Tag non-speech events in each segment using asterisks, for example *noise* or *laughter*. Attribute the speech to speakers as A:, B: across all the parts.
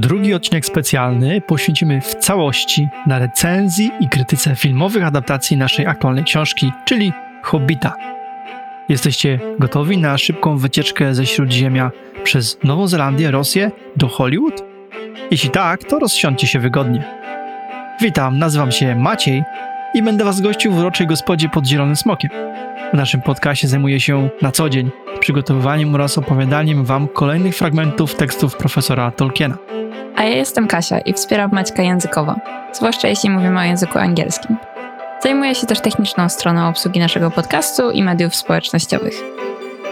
A: Drugi odcinek specjalny poświęcimy w całości na recenzji i krytyce filmowych adaptacji naszej aktualnej książki, czyli Hobbita. Jesteście gotowi na szybką wycieczkę ze Śródziemia przez Nową Zelandię, Rosję do Hollywood? Jeśli tak, to rozsiądźcie się wygodnie. Witam, nazywam się Maciej i będę Was gościł w uroczej gospodzie pod Zielonym Smokiem. W naszym podcaście zajmuję się na co dzień przygotowywaniem oraz opowiadaniem Wam kolejnych fragmentów tekstów profesora Tolkiena.
B: A ja jestem Kasia i wspieram Maćka językowo, zwłaszcza jeśli mówimy o języku angielskim. Zajmuję się też techniczną stroną obsługi naszego podcastu i mediów społecznościowych.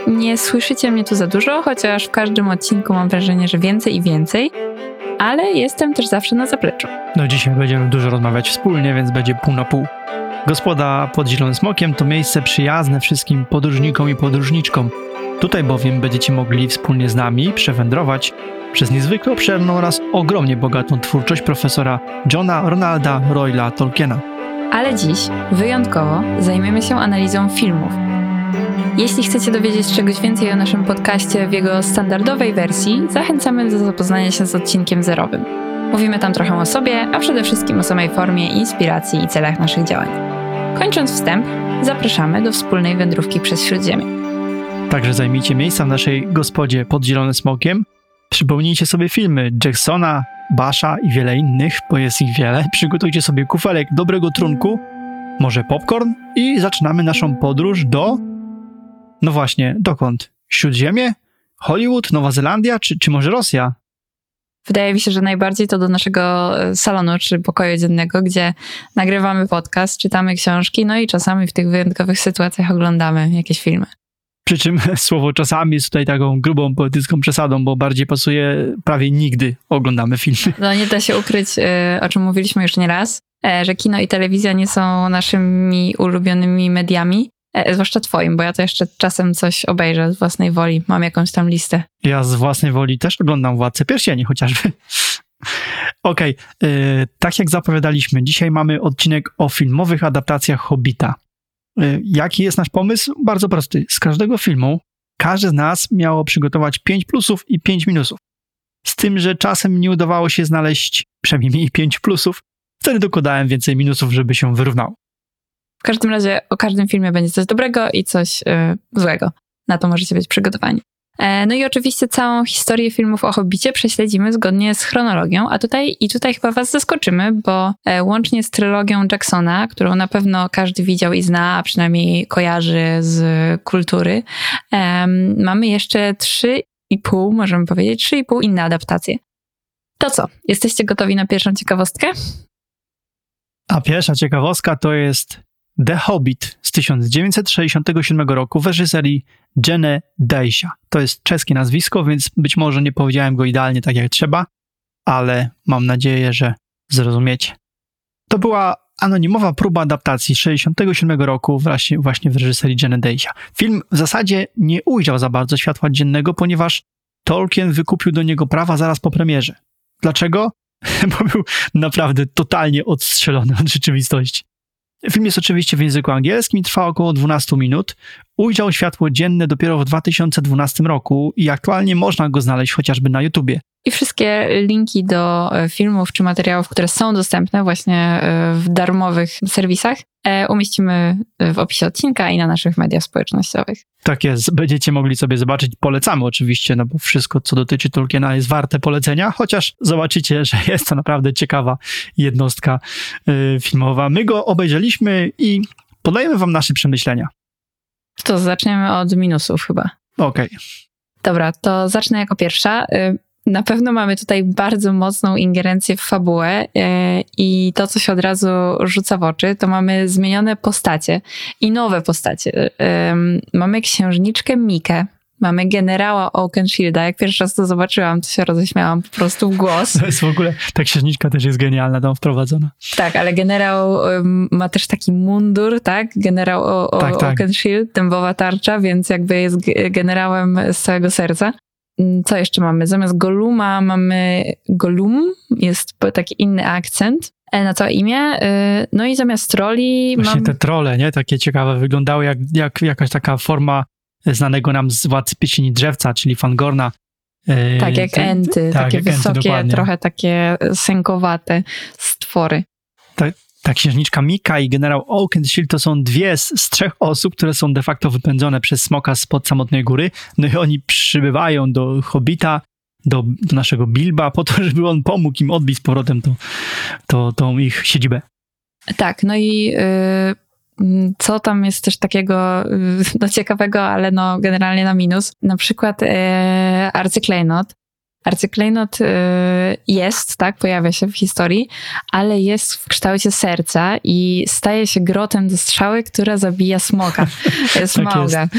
B: Nie słyszycie mnie tu za dużo, chociaż w każdym odcinku mam wrażenie, że więcej i więcej, ale jestem też zawsze na zapleczu.
A: No dzisiaj będziemy dużo rozmawiać wspólnie, więc będzie pół na pół. Gospoda pod Zielonym Smokiem to miejsce przyjazne wszystkim podróżnikom i podróżniczkom. Tutaj bowiem będziecie mogli wspólnie z nami przewędrować przez niezwykle obszerną oraz ogromnie bogatą twórczość profesora Johna Ronalda Royla Tolkiena.
B: Ale dziś, wyjątkowo, zajmiemy się analizą filmów. Jeśli chcecie dowiedzieć czegoś więcej o naszym podcaście w jego standardowej wersji, zachęcamy do zapoznania się z odcinkiem zerowym. Mówimy tam trochę o sobie, a przede wszystkim o samej formie, inspiracji i celach naszych działań. Kończąc wstęp, zapraszamy do wspólnej wędrówki przez Śródziemie.
A: Także zajmijcie miejsca w naszej gospodzie pod Zielonym Smokiem. Przypomnijcie sobie filmy Jacksona, Basha i wiele innych, bo jest ich wiele. Przygotujcie sobie kufelek dobrego trunku, może popcorn i zaczynamy naszą podróż do... No właśnie, dokąd? Śródziemie? Hollywood? Nowa Zelandia? Czy, czy może Rosja?
B: Wydaje mi się, że najbardziej to do naszego e, salonu czy pokoju dziennego, gdzie nagrywamy podcast, czytamy książki, no i czasami w tych wyjątkowych sytuacjach oglądamy jakieś filmy.
A: Przy czym *laughs* słowo czasami jest tutaj taką grubą poetycką przesadą, bo bardziej pasuje prawie nigdy oglądamy filmy. *laughs*
B: No nie da się ukryć, e, o czym mówiliśmy już nieraz, e, że kino i telewizja nie są naszymi ulubionymi mediami, zwłaszcza twoim, bo ja to jeszcze czasem coś obejrzę z własnej woli, mam jakąś tam listę.
A: Ja z własnej woli też oglądam Władcę Pierścieni chociażby. *laughs* Okej, okay. tak jak zapowiadaliśmy, dzisiaj mamy odcinek o filmowych adaptacjach Hobbita. Y, jaki jest nasz pomysł? Bardzo prosty. Z każdego filmu każdy z nas miało przygotować 5 plusów i 5 minusów. Z tym, że czasem nie udawało się znaleźć przynajmniej mi 5 plusów, wtedy dokładałem więcej minusów, żeby się wyrównało.
B: W każdym razie o każdym filmie będzie coś dobrego i coś yy, złego. Na to możecie być przygotowani. E, no i oczywiście całą historię filmów o Hobbicie prześledzimy zgodnie z chronologią, a tutaj i tutaj chyba was zaskoczymy, bo e, łącznie z trylogią Jacksona, którą na pewno każdy widział i zna, a przynajmniej kojarzy z kultury, mamy jeszcze trzy i pół, możemy powiedzieć, trzy i pół inne adaptacje. To co, jesteście gotowi na pierwszą ciekawostkę?
A: A pierwsza ciekawostka to jest The Hobbit z 1967 roku w reżyserii Jene Dejsia. To jest czeskie nazwisko, więc być może nie powiedziałem go idealnie tak jak trzeba, ale mam nadzieję, że zrozumiecie. To była anonimowa próba adaptacji z 1967 roku właśnie, właśnie w reżyserii Jene Dejsia. Film w zasadzie nie ujrzał za bardzo światła dziennego, ponieważ Tolkien wykupił do niego prawa zaraz po premierze. Dlaczego? *laughs* Bo był naprawdę totalnie odstrzelony od rzeczywistości. Film jest oczywiście w języku angielskim i trwa około 12 minut. Ujrzał światło dzienne dopiero w 2012 roku i aktualnie można go znaleźć chociażby na YouTubie.
B: I wszystkie linki do e, filmów czy materiałów, które są dostępne właśnie e, w darmowych serwisach, e, umieścimy w opisie odcinka i na naszych mediach społecznościowych.
A: Tak jest, będziecie mogli sobie zobaczyć. Polecamy oczywiście, no bo wszystko, co dotyczy Tolkiena, jest warte polecenia, chociaż zobaczycie, że *laughs* jest to naprawdę ciekawa jednostka filmowa. My go obejrzeliśmy i podajemy wam nasze przemyślenia.
B: To zaczniemy od minusów chyba.
A: Okej. Okay.
B: Dobra, to zacznę jako pierwsza. Na pewno mamy tutaj bardzo mocną ingerencję w fabułę e, i to, co się od razu rzuca w oczy, to mamy zmienione postacie i nowe postacie. Mamy księżniczkę Mikę, Mamy generała Oakenshielda. Jak pierwszy raz to zobaczyłam, to się roześmiałam po prostu w głos.
A: To jest w ogóle, ta księżniczka też jest genialna tam wprowadzona.
B: Tak, ale generał ma też taki mundur, tak? Generał o, o, tak, tak. Oakenshield, dębowa tarcza, więc jakby jest generałem z całego serca. Mm, co jeszcze mamy? Zamiast Goluma mamy Golum, jest taki inny akcent e, na całe imię. Y, no i zamiast troli.
A: Właśnie mam... te trole, nie? Takie ciekawe wyglądały jak, jak jakaś taka forma znanego nam z Władcy Piesieni Drzewca, czyli Fangorna, e,
B: Tak, jak
A: te-
B: enty,
A: tak,
B: takie
A: jak enty,
B: wysokie,
A: dokładnie.
B: trochę takie sękowate stwory.
A: Ta księżniczka Mika i generał Oakenshield to są dwie z, z trzech osób, które są de facto wypędzone przez smoka spod samotnej góry. No i oni przybywają do Hobbita, do, do naszego Bilba, po to, *laughs* żeby on pomógł im odbić z powrotem to, to, tą ich siedzibę.
B: Tak, no i y, mm, co tam jest też takiego y, *laughs* no, ciekawego, ale no generalnie na minus. Na przykład y, arcyklejnot. Arcyklejnot y, jest, tak, pojawia się w historii, ale jest w kształcie serca i staje się grotem do strzały, która zabija smoka. *laughs* Jest
A: Tak.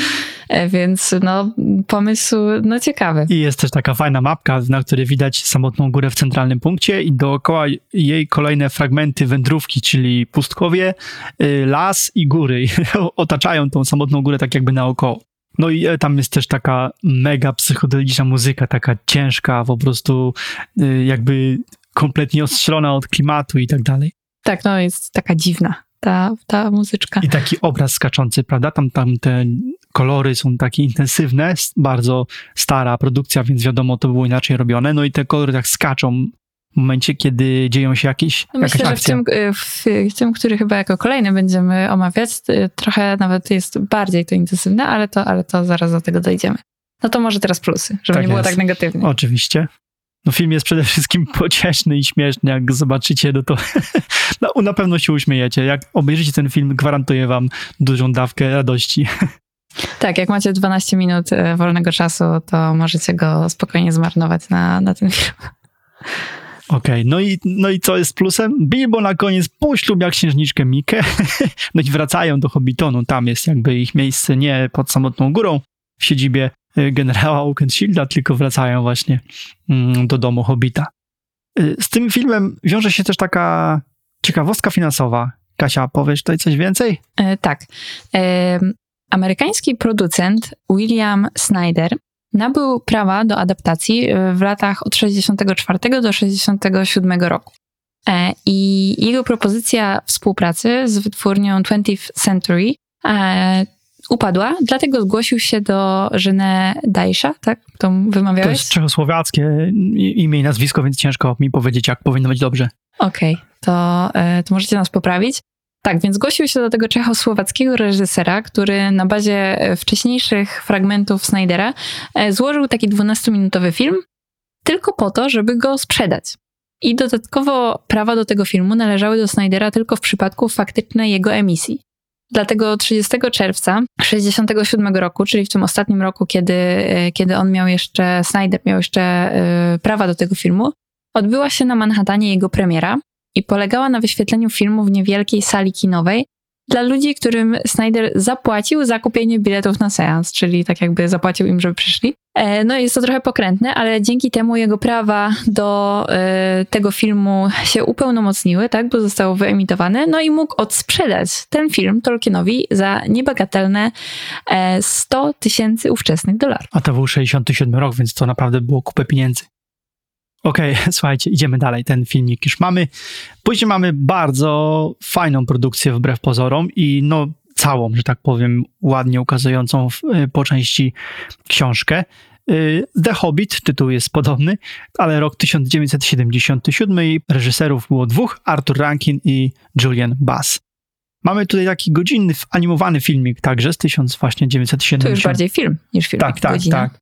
B: E, Więc no, pomysł no ciekawy.
A: I jest też taka fajna mapka, na której widać samotną górę w centralnym punkcie i dookoła jej kolejne fragmenty wędrówki, czyli pustkowie, y, las i góry. *laughs* Otaczają tą samotną górę tak jakby naokoło. No i e, tam jest też taka mega psychodeliczna muzyka, taka ciężka, po prostu y, jakby kompletnie ostrzelona od klimatu i tak dalej.
B: Tak, no jest taka dziwna ta, ta muzyczka.
A: I taki obraz skaczący, prawda? Tam, tam te kolory są takie intensywne, bardzo stara produkcja, więc wiadomo, to było inaczej robione. No i te kolory tak skaczą momencie, kiedy dzieją się jakieś,
B: No myślę, że w tym, y, w, w tym, który chyba jako kolejny będziemy omawiać, y, trochę nawet jest bardziej to intensywne, ale to, ale to zaraz do tego dojdziemy. No to może teraz plusy, żeby
A: Tak
B: nie było
A: jest.
B: tak negatywnie.
A: Oczywiście. No film jest przede wszystkim *laughs* pocieszny i śmieszny. Jak zobaczycie, no to *laughs* no, na pewno się uśmiejecie. Jak obejrzycie ten film, gwarantuję wam dużą dawkę radości. *laughs*
B: Tak, jak macie 12 minut y, wolnego czasu, to możecie go spokojnie zmarnować na, na ten film.
A: Okej, no, i, no i co jest plusem? Bilbo na koniec poślubia księżniczkę Mikę, *laughs* no i wracają do Hobbitonu. Tam jest jakby ich miejsce nie pod samotną górą w siedzibie y, generała Oakenshielda, tylko wracają właśnie mm, do domu Hobbita. Y, Z tym filmem wiąże się też taka ciekawostka finansowa. Kasia, powiesz tutaj coś więcej?
B: E, tak. E, amerykański producent William Snyder nabył prawa do adaptacji e, w latach od 64 do 67 roku. E, I jego propozycja współpracy z wytwórnią 20th Century e, upadła, dlatego zgłosił się do Żenę Dajsza, tak? To
A: To
B: wymawiałeś?
A: jest czechosłowackie imię i nazwisko, więc ciężko mi powiedzieć, jak powinno być dobrze.
B: Okej, to, e, to możecie nas poprawić. Tak, więc zgłosił się do tego czechosłowackiego reżysera, który na bazie e, wcześniejszych fragmentów Snydera e, złożył taki 12-minutowy film tylko po to, żeby go sprzedać. I dodatkowo prawa do tego filmu należały do Snydera tylko w przypadku faktycznej jego emisji. Dlatego 30 czerwca 67 roku, czyli w tym ostatnim roku, kiedy, e, kiedy on miał jeszcze, Snyder miał jeszcze prawa do tego filmu, odbyła się na Manhattanie jego premiera i polegała na wyświetleniu filmu w niewielkiej sali kinowej dla ludzi, którym Snyder zapłacił za kupienie biletów na seans, czyli tak jakby zapłacił im, żeby przyszli. E, No jest to trochę pokrętne, ale dzięki temu jego prawa do e, tego filmu się upełnomocniły, tak, bo zostało wyemitowane, no i mógł odsprzedać ten film Tolkienowi za niebagatelne e, 100 tysięcy ówczesnych dolarów.
A: A to był 67 rok, więc to naprawdę było kupę pieniędzy. Okej, *laughs* słuchajcie, idziemy dalej. Ten filmik już mamy. Później mamy bardzo fajną produkcję wbrew pozorom i no całą, że tak powiem, ładnie ukazującą w, y, po części książkę. Y, The Hobbit, tytuł jest podobny, ale rok 1977 i reżyserów było dwóch, Arthur Rankin i Julian Bass. Mamy tutaj taki godzinny, animowany filmik także z 1970.
B: To już bardziej film niż film.
A: Tak, tak, tak.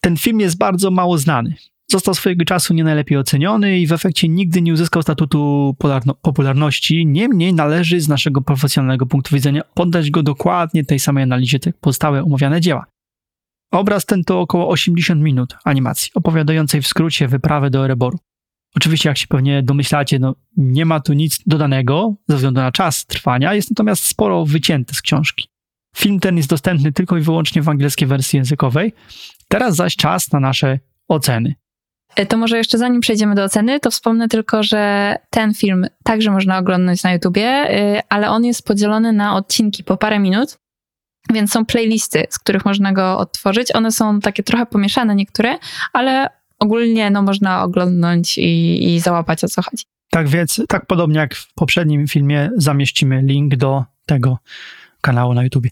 A: Ten film jest bardzo mało znany. Został swojego czasu nie najlepiej oceniony i w efekcie nigdy nie uzyskał statutu popularności. Niemniej należy z naszego profesjonalnego punktu widzenia poddać go dokładnie tej samej analizie, jak pozostałe omawiane dzieła. Obraz ten to około 80 minut animacji, opowiadającej w skrócie wyprawę do Ereboru. Oczywiście, jak się pewnie domyślacie, no, nie ma tu nic dodanego ze względu na czas trwania, jest natomiast sporo wycięte z książki. Film ten jest dostępny tylko i wyłącznie w angielskiej wersji językowej. Teraz zaś czas na nasze oceny.
B: E, To może jeszcze zanim przejdziemy do oceny, to wspomnę tylko, że ten film także można oglądać na YouTubie, y, ale on jest podzielony na odcinki po parę minut, więc są playlisty, z których można go odtworzyć. One są takie trochę pomieszane niektóre, ale ogólnie no, można oglądnąć i, i załapać o co chodzi.
A: Tak więc, tak podobnie jak w poprzednim filmie, zamieścimy link do tego kanału na YouTube.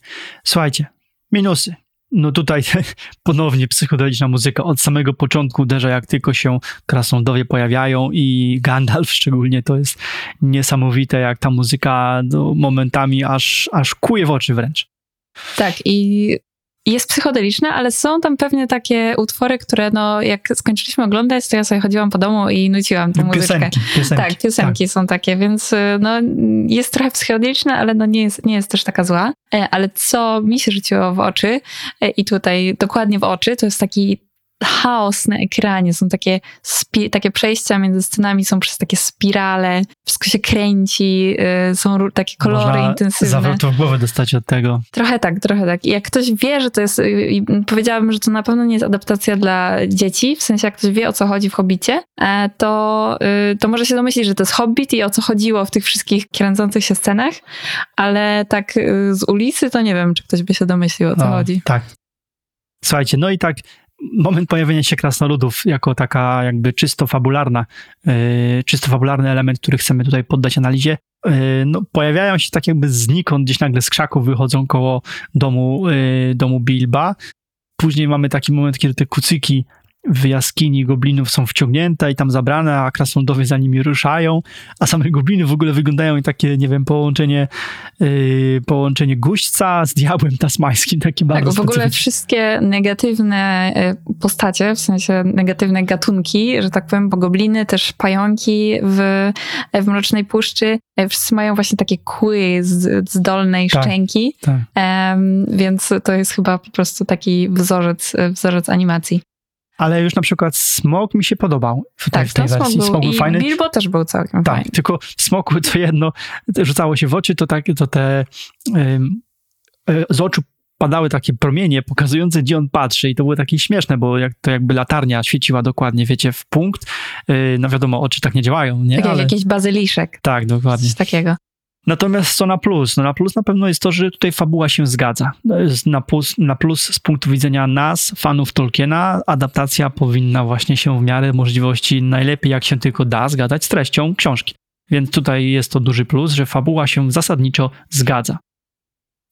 A: Słuchajcie, minusy. No tutaj *laughs* ponownie psychodeliczna muzyka od samego początku uderza, jak tylko się krasnoludowie pojawiają i Gandalf szczególnie, to jest niesamowite, jak ta muzyka no, momentami aż, aż kuje w oczy wręcz.
B: Tak, i jest psychodeliczna, ale są tam pewnie takie utwory, które no, jak skończyliśmy oglądać, to ja sobie chodziłam po domu i nuciłam tę muzyczkę.
A: Piosenki, piosenki.
B: Tak, piosenki
A: tak.
B: są takie, więc no, jest trochę psychodeliczna, ale no nie, jest, nie jest też taka zła. E, Ale co mi się rzuciło w oczy e, i tutaj dokładnie w oczy, to jest taki chaos na ekranie, są takie, takie przejścia między scenami, są przez takie spirale, wszystko się kręci, y, są takie kolory
A: Można
B: intensywne.
A: zawrotów głowę dostać od tego.
B: Trochę tak, trochę tak. I jak ktoś wie, że to jest, y, powiedziałabym, że to na pewno nie jest adaptacja dla dzieci, w sensie jak ktoś wie o co chodzi w Hobbicie, e, to, y, to może się domyślić, że to jest Hobbit i o co chodziło w tych wszystkich kręcących się scenach, ale tak z ulicy to nie wiem, czy ktoś by się domyślił o co
A: No,
B: chodzi.
A: Tak. Słuchajcie, no i tak moment pojawienia się krasnoludów jako taka jakby czysto fabularna, yy, czysto fabularny element, który chcemy tutaj poddać analizie, yy, no, pojawiają się tak jakby znikąd, gdzieś nagle z krzaków wychodzą koło domu, yy, domu Bilba. Później mamy taki moment, kiedy te kucyki w jaskini goblinów są wciągnięte i tam zabrane, a krasnoludowie za nimi ruszają, a same gobliny w ogóle wyglądają jak takie, nie wiem, połączenie, yy, połączenie guźca z diabłem tasmańskim, taki
B: Tak,
A: bardzo
B: w ogóle wszystkie negatywne y, postacie, w sensie negatywne gatunki, że tak powiem, bo gobliny, też pająki w, w Mrocznej Puszczy, y, wszyscy mają właśnie takie kły z, z dolnej
A: Tak.
B: szczęki,
A: Tak.
B: Em, więc to jest chyba po prostu taki wzorzec, wzorzec animacji.
A: Ale już na przykład smok mi się podobał w tej,
B: Tak,
A: w tej
B: to smok
A: wersji.
B: był,
A: Smok był
B: i
A: fajny.
B: Bilbo też był całkiem
A: Tak,
B: fajny.
A: tylko w smoku to jedno rzucało się w oczy, to, tak, to te e, z oczu padały takie promienie pokazujące, gdzie on patrzy i to było takie śmieszne, bo jak, to jakby latarnia świeciła dokładnie, wiecie, w punkt. Yy, no wiadomo, oczy tak nie działają, nie?
B: Tak jak
A: Ale,
B: jakiś bazyliszek,
A: tak, dokładnie.
B: coś takiego.
A: Natomiast co na plus? No na plus na pewno jest to, że tutaj fabuła się zgadza. Na plus, na plus z punktu widzenia nas, fanów Tolkiena, adaptacja powinna właśnie się w miarę możliwości najlepiej jak się tylko da zgadzać z treścią książki. Więc tutaj jest to duży plus, że fabuła się zasadniczo zgadza.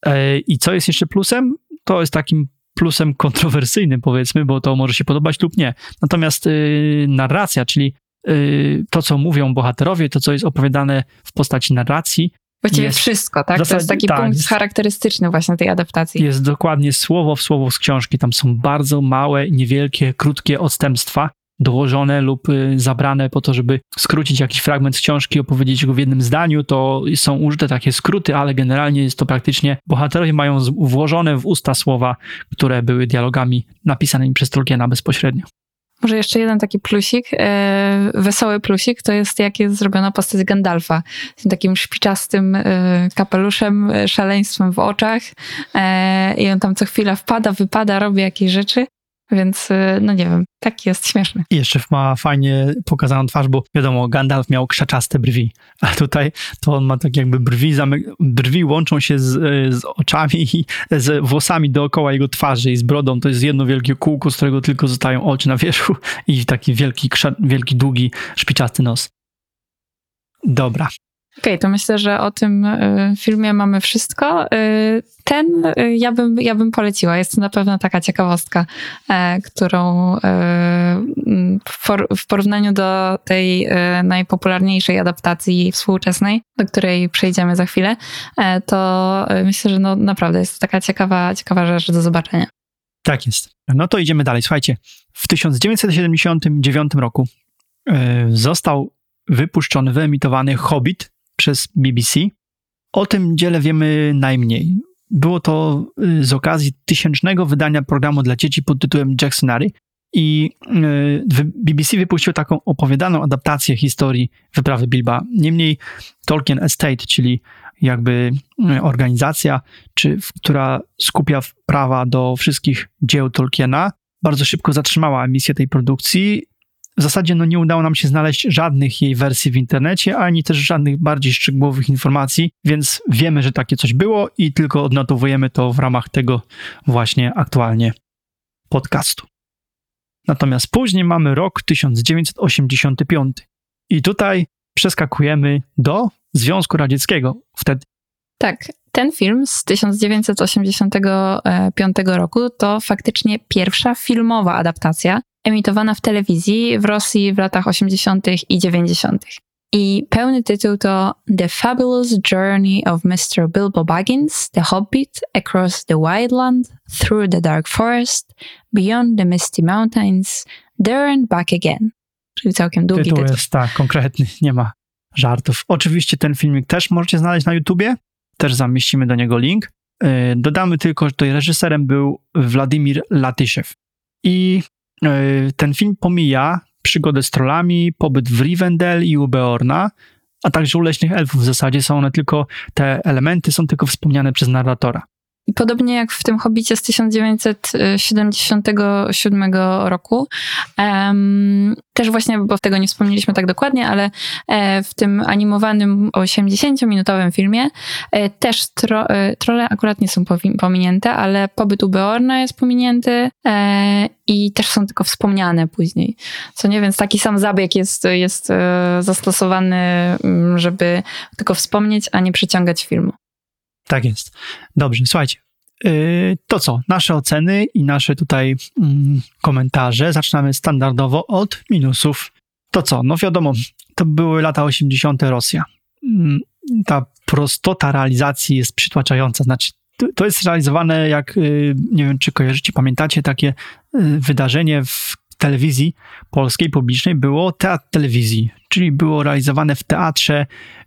A: E, I co jest jeszcze plusem? To jest takim plusem kontrowersyjnym powiedzmy, bo to może się podobać lub nie. Natomiast y, narracja, czyli y, to, co mówią bohaterowie, to, co jest opowiadane w postaci narracji,
B: Właściwie
A: Jest-
B: wszystko, tak?
A: w
B: to
A: zasadzie
B: jest taki
A: tak,
B: punkt
A: jest-
B: charakterystyczny właśnie tej adaptacji.
A: jest dokładnie słowo w słowo z książki. Tam są bardzo małe, niewielkie, krótkie odstępstwa dołożone lub y, zabrane po to, żeby skrócić jakiś fragment z książki, opowiedzieć go w jednym zdaniu, to są użyte takie skróty, ale generalnie jest to praktycznie, bohaterowie mają włożone w usta słowa, które były dialogami napisanymi przez Tolkiena bezpośrednio.
B: Może jeszcze jeden taki plusik, e, wesoły plusik, to jest jak jest zrobiona postać Gandalfa. Z tym takim szpiczastym e, kapeluszem, e, szaleństwem w oczach i on tam co chwila wpada, wypada, robi jakieś rzeczy, więc e, no nie wiem, taki jest śmieszny.
A: I jeszcze ma fajnie pokazaną twarz, bo wiadomo, Gandalf miał krzaczaste brwi, a tutaj to on ma tak jakby brwi, brwi łączą się z, e, z oczami i z włosami dookoła jego twarzy i z brodą. To jest jedno wielkie kółko, z którego tylko zostają oczy na wierzchu i taki wielki, wielki długi, szpiczasty nos. Dobra.
B: Okej, to myślę, że o tym e, filmie mamy wszystko. E, Ten e, ja bym, ja bym poleciła. Jest to na pewno taka ciekawostka, e, którą e, w por- w porównaniu do tej e, najpopularniejszej adaptacji współczesnej, do której przejdziemy za chwilę, to myślę, że no naprawdę jest to taka ciekawa, ciekawa rzecz do zobaczenia.
A: Tak jest. No to idziemy dalej. Słuchajcie, w 1979 roku został wypuszczony, wyemitowany Hobbit przez BBC. O tym dziele wiemy najmniej. Było to y, z okazji tysięcznego wydania programu dla dzieci pod tytułem Jacksonary i y, BBC wypuścił taką opowiadaną adaptację historii wyprawy Bilba. Niemniej Tolkien Estate, czyli jakby y, organizacja, czy, która skupia prawa do wszystkich dzieł Tolkiena, bardzo szybko zatrzymała emisję tej produkcji. W zasadzie no, nie udało nam się znaleźć żadnych jej wersji w internecie, ani też żadnych bardziej szczegółowych informacji, więc wiemy, że takie coś było i tylko odnotowujemy to w ramach tego właśnie aktualnie podcastu. Natomiast później mamy rok 1985 i tutaj przeskakujemy do Związku Radzieckiego. Wtedy
B: Tak, ten film z 1985 roku to faktycznie pierwsza filmowa adaptacja emitowana w telewizji w Rosji w latach 80. i 90. I pełny tytuł to The Fabulous Journey of Mr. Bilbo Baggins, The Hobbit, Across the Wildland, Through the Dark Forest, Beyond the Misty Mountains, There and Back Again. Czyli całkiem długi
A: tytuł.
B: tytuł.
A: jest tak, konkretny, nie ma żartów. Oczywiście ten filmik też możecie znaleźć na YouTubie, też zamieścimy do niego link. Yy, Dodamy tylko, że tutaj reżyserem był Władimir Latyszew. I ten film pomija przygodę z trollami, pobyt w Rivendell i u Beorna, a także u leśnych elfów w zasadzie są one tylko, te elementy są tylko wspomniane przez narratora.
B: I podobnie jak w tym Hobbicie z 1977 roku, em, też właśnie, bo tego nie wspomnieliśmy tak dokładnie, ale e, w tym animowanym 80-minutowym filmie e, też tro, e, trolle akurat nie są pominięte, ale pobyt u Beorna jest pominięty e, i też są tylko wspomniane później. Co nie, więc taki sam zabieg jest, jest e, zastosowany, mm, żeby tylko wspomnieć, a nie przyciągać filmu.
A: Tak jest. Dobrze, słuchajcie. Yy, To co? Nasze oceny i nasze tutaj mm, komentarze. Zaczynamy standardowo od minusów. To co? No wiadomo, to były lata 80. Rosja. Mm, Ta prostota realizacji jest przytłaczająca. Znaczy, to- jest realizowane jak, yy, nie wiem czy kojarzycie, pamiętacie takie yy, wydarzenie w telewizji polskiej publicznej było teatr telewizji, czyli było realizowane w teatrze y,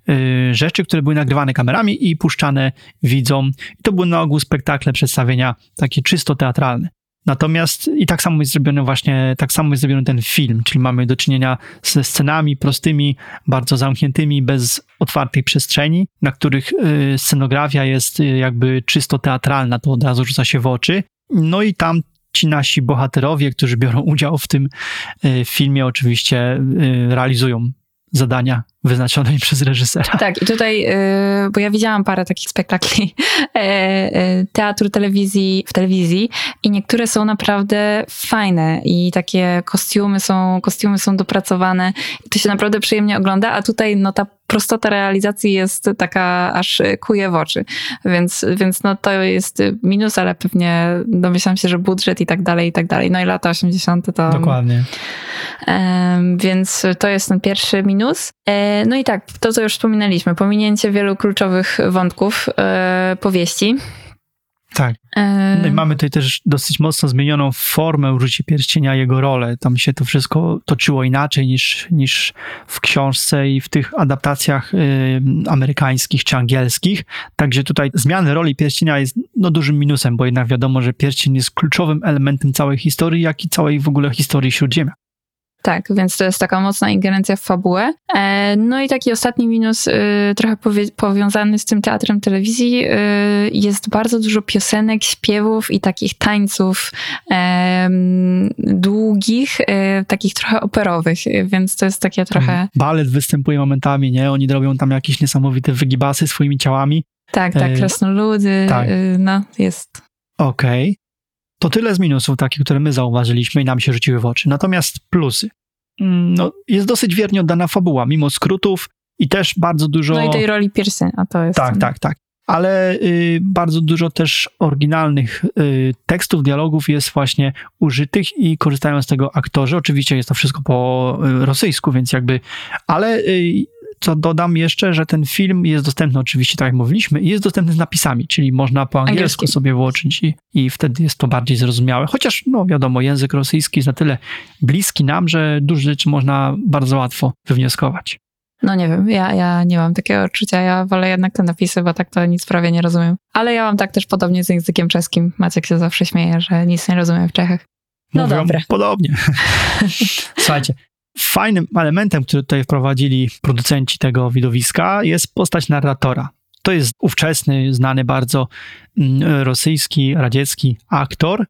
A: rzeczy, które były nagrywane kamerami i puszczane widzom. I to były na ogół spektakle, przedstawienia takie czysto teatralne. Natomiast i tak samo jest zrobiony właśnie, tak samo jest zrobiony ten film, czyli mamy do czynienia ze scenami prostymi, bardzo zamkniętymi, bez otwartej przestrzeni, na których y, scenografia jest y, jakby czysto teatralna, to od razu rzuca się w oczy. No i tam ci nasi bohaterowie, którzy biorą udział w tym y, filmie, oczywiście y, realizują zadania wyznaczone im przez reżysera.
B: Tak, i tutaj, y, bo ja widziałam parę takich spektakli *laughs* e, e, teatru telewizji w telewizji i niektóre są naprawdę fajne i takie kostiumy są, kostiumy są dopracowane i to się naprawdę przyjemnie ogląda, a tutaj no ta prostota realizacji jest taka aż kuje w oczy, więc, więc no to jest minus, ale pewnie domyślam się, że budżet i tak dalej, i tak dalej. No i lata 80. to...
A: Dokładnie.
B: Em, Więc to jest ten pierwszy minus. E, No i tak, to co już wspominaliśmy, pominięcie wielu kluczowych wątków e, powieści.
A: Tak. No i mamy tutaj też dosyć mocno zmienioną formę użycia pierścienia, jego rolę. Tam się to wszystko toczyło inaczej niż, niż w książce i w tych adaptacjach y, amerykańskich czy angielskich. Także tutaj zmiany roli pierścienia jest no, dużym minusem, bo jednak wiadomo, że pierścień jest kluczowym elementem całej historii, jak i całej w ogóle historii Śródziemia.
B: Tak, więc to jest taka mocna ingerencja w fabułę. E, No i taki ostatni minus, y, trochę powiązany z tym teatrem telewizji, y, jest bardzo dużo piosenek, śpiewów i takich tańców długich, y, takich trochę operowych, więc to jest takie trochę...
A: Balet występuje momentami, nie? Oni robią tam jakieś niesamowite wygibasy swoimi ciałami.
B: Tak, tak,
A: E,
B: krasnoludy,
A: tak.
B: no jest.
A: Okej. To tyle z minusów takich, które my zauważyliśmy i nam się rzuciły w oczy. Natomiast plusy. Mm, No, jest dosyć wiernie oddana fabuła, mimo skrótów i też bardzo dużo...
B: No i tej roli pierścienia, to jest...
A: Tak, tak, tak. Ale y, bardzo dużo też oryginalnych y, tekstów, dialogów jest właśnie użytych i korzystają z tego aktorzy. Oczywiście jest to wszystko po y, rosyjsku, więc jakby... Ale y, co dodam jeszcze, że ten film jest dostępny oczywiście, tak jak mówiliśmy, i jest dostępny z napisami, czyli można po angielsku
B: Angielskim.
A: sobie włączyć i, i wtedy jest to bardziej zrozumiałe. Chociaż, no wiadomo, język rosyjski jest na tyle bliski nam, że dużo rzeczy można bardzo łatwo wywnioskować.
B: No nie wiem, ja, ja nie mam takiego odczucia, ja wolę jednak te napisy, bo tak to nic prawie nie rozumiem. Ale ja mam tak też podobnie z językiem czeskim. Maciek się zawsze śmieje, że nic nie rozumiem w Czechach. No
A: Mówią
B: dobra.
A: Podobnie. *laughs* Słuchajcie, fajnym elementem, który tutaj wprowadzili producenci tego widowiska jest postać narratora. To jest ówczesny, znany bardzo mm, rosyjski, radziecki aktor,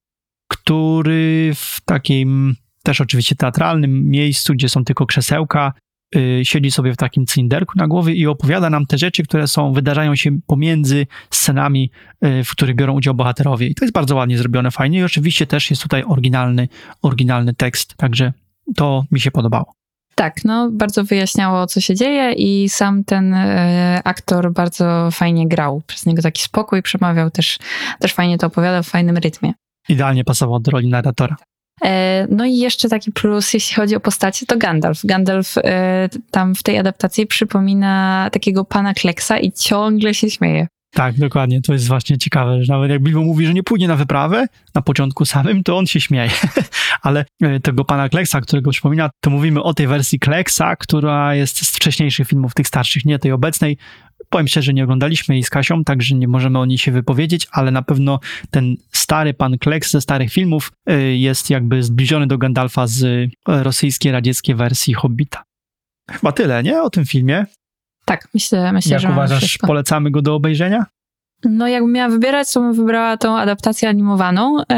A: który w takim też oczywiście teatralnym miejscu, gdzie są tylko krzesełka, y, siedzi sobie w takim cylinderku na głowie i opowiada nam te rzeczy, które są, wydarzają się pomiędzy scenami, y, w których biorą udział bohaterowie. I to jest bardzo ładnie zrobione, fajnie. I oczywiście też jest tutaj oryginalny, oryginalny tekst, także to mi się podobało.
B: Tak, no bardzo wyjaśniało, co się dzieje i sam ten e, aktor bardzo fajnie grał. Przez niego taki spokój przemawiał, też, też fajnie to opowiadał w fajnym rytmie.
A: Idealnie pasował do roli narratora.
B: E, no i jeszcze taki plus, jeśli chodzi o postacie, to Gandalf. Gandalf e, tam w tej adaptacji przypomina takiego pana Kleksa i ciągle się śmieje.
A: Tak, dokładnie. To jest właśnie ciekawe, że nawet jak Bilbo mówi, że nie pójdzie na wyprawę na początku samym, to on się śmieje. *laughs* Ale e, tego pana Kleksa, którego przypomina, to mówimy o tej wersji Kleksa, która jest z wcześniejszych filmów, tych starszych, nie tej obecnej. Powiem szczerze, nie oglądaliśmy jej z Kasią, także nie możemy o niej się wypowiedzieć, ale na pewno ten stary pan Kleks ze starych filmów e, jest jakby zbliżony do Gandalfa z e, rosyjskiej, radzieckiej wersji Hobbita. Chyba tyle, nie? O tym filmie.
B: Tak, myślę, myślę
A: Jak
B: że
A: uważasz,
B: wszystko.
A: polecamy go do obejrzenia?
B: No jakbym miała wybierać, to bym wybrała tą adaptację animowaną, e,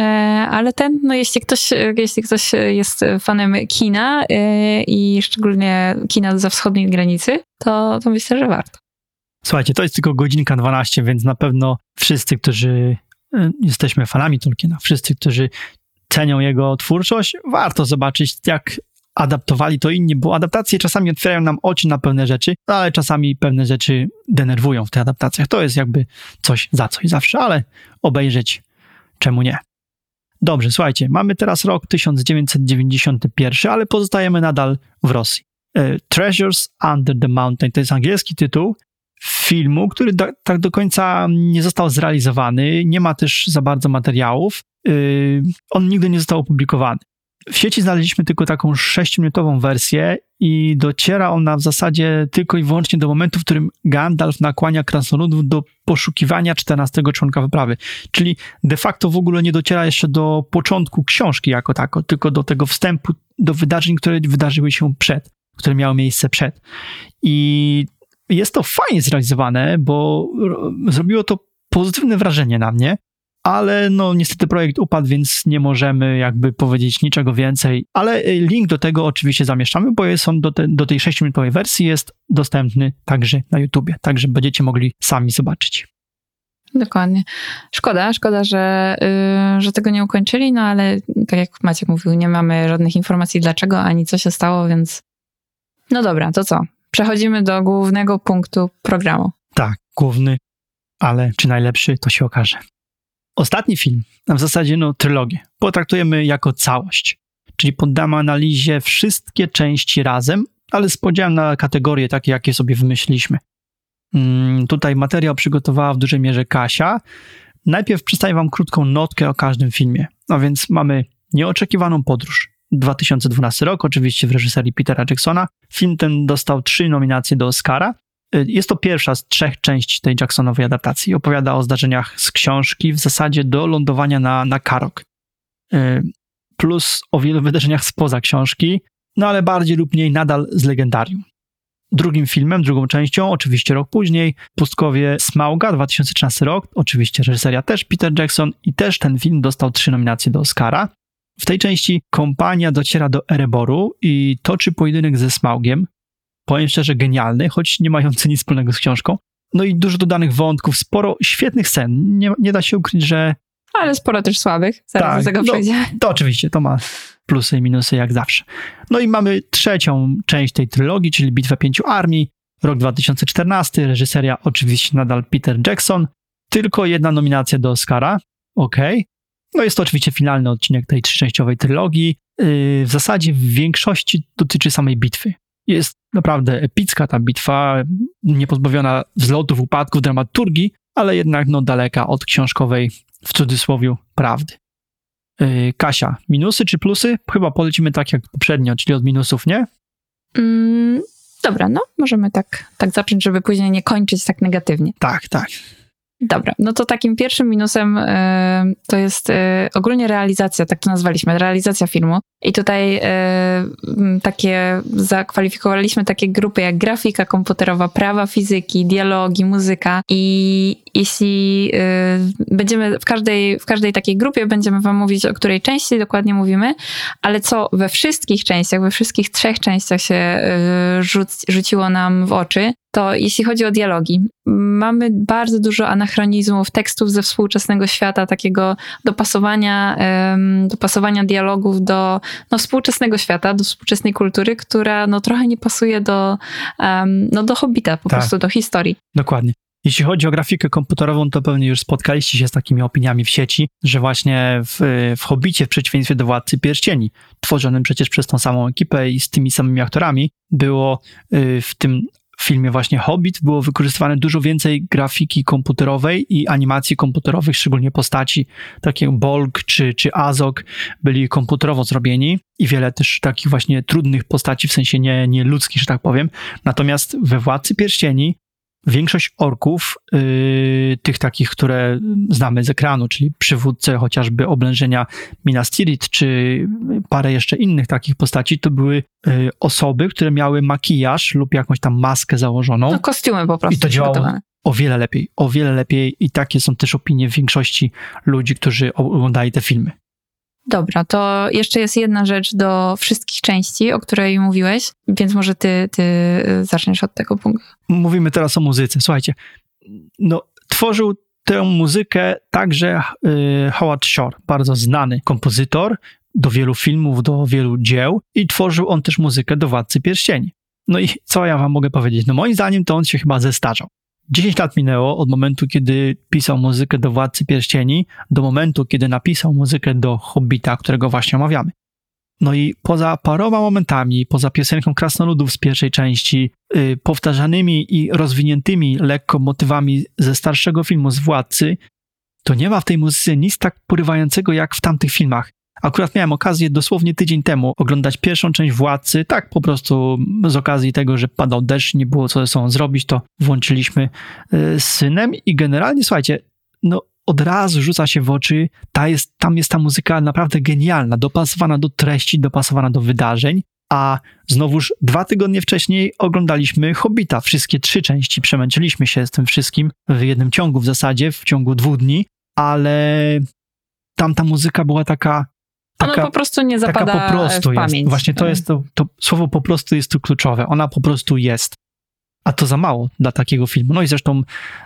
B: ale ten, no jeśli ktoś, e, jeśli ktoś jest fanem kina e, i szczególnie kina za wschodniej granicy, to, to myślę, że warto.
A: Słuchajcie, to jest tylko godzinka 12, więc na pewno wszyscy, którzy y, jesteśmy fanami Tolkiena, wszyscy, którzy cenią jego twórczość, warto zobaczyć, jak adaptowali to inni, bo adaptacje czasami otwierają nam oczy na pewne rzeczy, ale czasami pewne rzeczy denerwują w tych adaptacjach. To jest jakby coś za coś zawsze, ale obejrzeć czemu nie. Dobrze, słuchajcie, mamy teraz rok 1991, ale pozostajemy nadal w Rosji. E, Treasures Under the Mountain to jest angielski tytuł filmu, który do, tak do końca nie został zrealizowany, nie ma też za bardzo materiałów. Yy, on nigdy nie został opublikowany. W sieci znaleźliśmy tylko taką 6-minutową wersję i dociera ona w zasadzie tylko i wyłącznie do momentu, w którym Gandalf nakłania krasnoludów do poszukiwania 14 członka wyprawy. Czyli de facto w ogóle nie dociera jeszcze do początku książki jako tako, tylko do tego wstępu, do wydarzeń, które wydarzyły się przed, które miały miejsce przed. I jest to fajnie zrealizowane, bo zrobiło to pozytywne wrażenie na mnie, ale no niestety projekt upadł, więc nie możemy jakby powiedzieć niczego więcej, ale link do tego oczywiście zamieszczamy, bo jest on do, te, do tej 6-minutowej wersji jest dostępny także na YouTubie, także będziecie mogli sami zobaczyć.
B: Dokładnie. Szkoda, szkoda, że, yy, że tego nie ukończyli, no ale tak jak Maciek mówił, nie mamy żadnych informacji dlaczego, ani co się stało, więc no dobra, to co? Przechodzimy do głównego punktu programu.
A: Tak, główny, ale czy najlepszy, to się okaże. Ostatni film, a w zasadzie no trylogię, potraktujemy jako całość, czyli poddamy analizie wszystkie części razem, ale z podziałem na kategorie takie, jakie sobie wymyśliliśmy. Hmm, tutaj materiał przygotowała w dużej mierze Kasia. Najpierw przedstawię wam krótką notkę o każdym filmie. A więc mamy Nieoczekiwaną podróż, 2012 rok, oczywiście w reżyserii Petera Jacksona. Film ten dostał trzy nominacje do Oscara. Jest to pierwsza z trzech części tej Jacksonowej adaptacji. Opowiada o zdarzeniach z książki, w zasadzie do lądowania na, na Karok. Plus o wielu wydarzeniach spoza książki, no ale bardziej lub mniej nadal z legendarium. Drugim filmem, drugą częścią, oczywiście rok później, Pustkowie Smauga, 2013 rok, oczywiście reżyseria też Peter Jackson i też ten film dostał trzy nominacje do Oscara. W tej części kompania dociera do Ereboru i toczy pojedynek ze Smaugiem. Powiem szczerze, genialny, choć nie mający nic wspólnego z książką. No i dużo dodanych wątków, sporo świetnych scen. Nie, nie da się ukryć, że.
B: Ale sporo też słabych, zaraz
A: Tak,
B: do tego
A: no,
B: przejdziemy.
A: To oczywiście, to ma plusy i minusy jak zawsze. No i mamy trzecią część tej trylogii, czyli Bitwę Pięciu Armii, rok 2014, reżyseria oczywiście nadal Peter Jackson, tylko jedna nominacja do Oscara, okej. No jest to oczywiście finalny odcinek tej trzyczęściowej trylogii. Yy, w zasadzie w większości dotyczy samej bitwy. Jest naprawdę epicka ta bitwa, niepozbawiona wzlotów, upadków, dramaturgii, ale jednak no daleka od książkowej, w cudzysłowie, prawdy. Yy, Kasia, minusy czy plusy? Chyba polecimy tak jak poprzednio, czyli od minusów, nie?
B: Mm, dobra, no możemy tak, tak zacząć, żeby później nie kończyć tak negatywnie.
A: Tak, tak.
B: Dobra, no to takim pierwszym minusem y, to jest y, ogólnie realizacja, tak to nazwaliśmy, realizacja filmu. I tutaj y, takie, zakwalifikowaliśmy takie grupy jak grafika komputerowa, prawa fizyki, dialogi, muzyka i jeśli będziemy w każdej, w każdej takiej grupie będziemy wam mówić, o której części dokładnie mówimy, ale co we wszystkich częściach, we wszystkich trzech częściach się rzuc, rzuciło nam w oczy, to jeśli chodzi o dialogi, mamy bardzo dużo anachronizmów, tekstów ze współczesnego świata, takiego dopasowania, dopasowania dialogów do no, współczesnego świata, do współczesnej kultury, która no, trochę nie pasuje do, no, do Hobbita, po
A: Tak.
B: prostu do historii.
A: Dokładnie. Jeśli chodzi o grafikę komputerową, to pewnie już spotkaliście się z takimi opiniami w sieci, że właśnie w, w Hobbicie, w przeciwieństwie do Władcy Pierścieni, tworzonym przecież przez tą samą ekipę i z tymi samymi aktorami, było y, w tym filmie właśnie Hobbit było wykorzystywane dużo więcej grafiki komputerowej i animacji komputerowych, szczególnie postaci, takie jak Bolg czy, czy Azog byli komputerowo zrobieni i wiele też takich właśnie trudnych postaci, w sensie nie, nie ludzkich, że tak powiem. Natomiast we Władcy Pierścieni większość orków, yy, tych takich, które znamy z ekranu, czyli przywódcę chociażby oblężenia Minas Tirith, czy parę jeszcze innych takich postaci, to były yy, osoby, które miały makijaż lub jakąś tam maskę założoną.
B: No kostiumy po prostu
A: I to działało. O wiele lepiej, o wiele lepiej i takie są też opinie większości ludzi, którzy oglądali te filmy.
B: Dobra, to jeszcze jest jedna rzecz do wszystkich części, o której mówiłeś, więc może ty, ty y, zaczniesz od tego punktu.
A: Mówimy teraz o muzyce. Słuchajcie, no, tworzył tę muzykę także y, Howard Shore, bardzo znany kompozytor do wielu filmów, do wielu dzieł i tworzył on też muzykę do Władcy Pierścieni. No i co ja wam mogę powiedzieć? No moim zdaniem to on się chyba zestarzał. 10 lat minęło od momentu, kiedy pisał muzykę do Władcy Pierścieni, do momentu, kiedy napisał muzykę do Hobbita, którego właśnie omawiamy. No i poza paroma momentami, poza piosenką Krasnoludów z pierwszej części, yy, powtarzanymi i rozwiniętymi lekko motywami ze starszego filmu z Władcy, to nie ma w tej muzyce nic tak porywającego jak w tamtych filmach. Akurat miałem okazję dosłownie tydzień temu oglądać pierwszą część Władcy, tak po prostu z okazji tego, że padał deszcz, nie było co ze sobą zrobić, to włączyliśmy yy, z synem i generalnie, słuchajcie, no od razu rzuca się w oczy, ta jest, tam jest ta muzyka naprawdę genialna, dopasowana do treści, dopasowana do wydarzeń, a znowuż dwa tygodnie wcześniej oglądaliśmy Hobbita, wszystkie trzy części, przemęczyliśmy się z tym wszystkim w jednym ciągu w zasadzie, w ciągu dwóch dni, ale tam ta muzyka była taka
B: Ona
A: taka,
B: po prostu nie
A: taka
B: zapada
A: po prostu
B: w
A: jest.
B: pamięć.
A: Właśnie to jest to, to słowo po prostu jest tu kluczowe. Ona po prostu jest. A to za mało dla takiego filmu. No i zresztą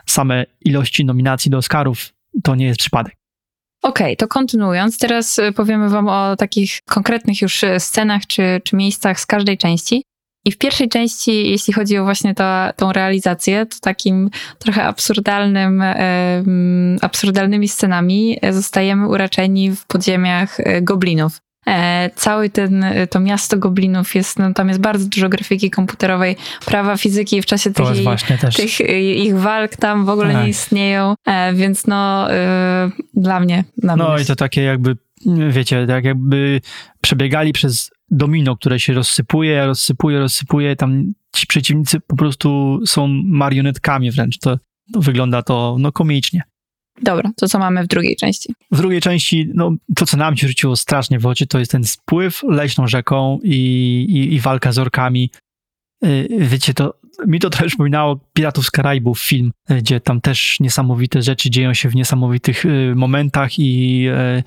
A: same ilości nominacji do Oscarów to nie jest przypadek.
B: Okej, to kontynuując, teraz y, powiemy wam o takich konkretnych już y, scenach czy, czy miejscach z każdej części. I w pierwszej części, jeśli chodzi o właśnie to, tą realizację, to takim trochę absurdalnym, absurdalnymi scenami e, zostajemy uraczeni w podziemiach e, goblinów. E, cały ten, to miasto goblinów jest, no tam jest bardzo dużo grafiki komputerowej, prawa fizyki w czasie tych jej tych ich walk tam w ogóle
A: Tak.
B: nie istnieją, e, więc no dla mnie
A: No i to takie jakby, wiecie, tak jakby przebiegali przez domino, które się rozsypuje, rozsypuje, rozsypuje. Tam ci przeciwnicy po prostu są marionetkami wręcz. To, to wygląda to no komicznie.
B: Dobra, to co mamy w drugiej części?
A: W drugiej części, no, to co nam się rzuciło strasznie w oczy, to jest ten spływ leśną rzeką i, i, i walka z orkami. Yy, Wiecie, to mi to trochę przypominało Piratów z Karaibów film, gdzie tam też niesamowite rzeczy dzieją się w niesamowitych yy, momentach i yy,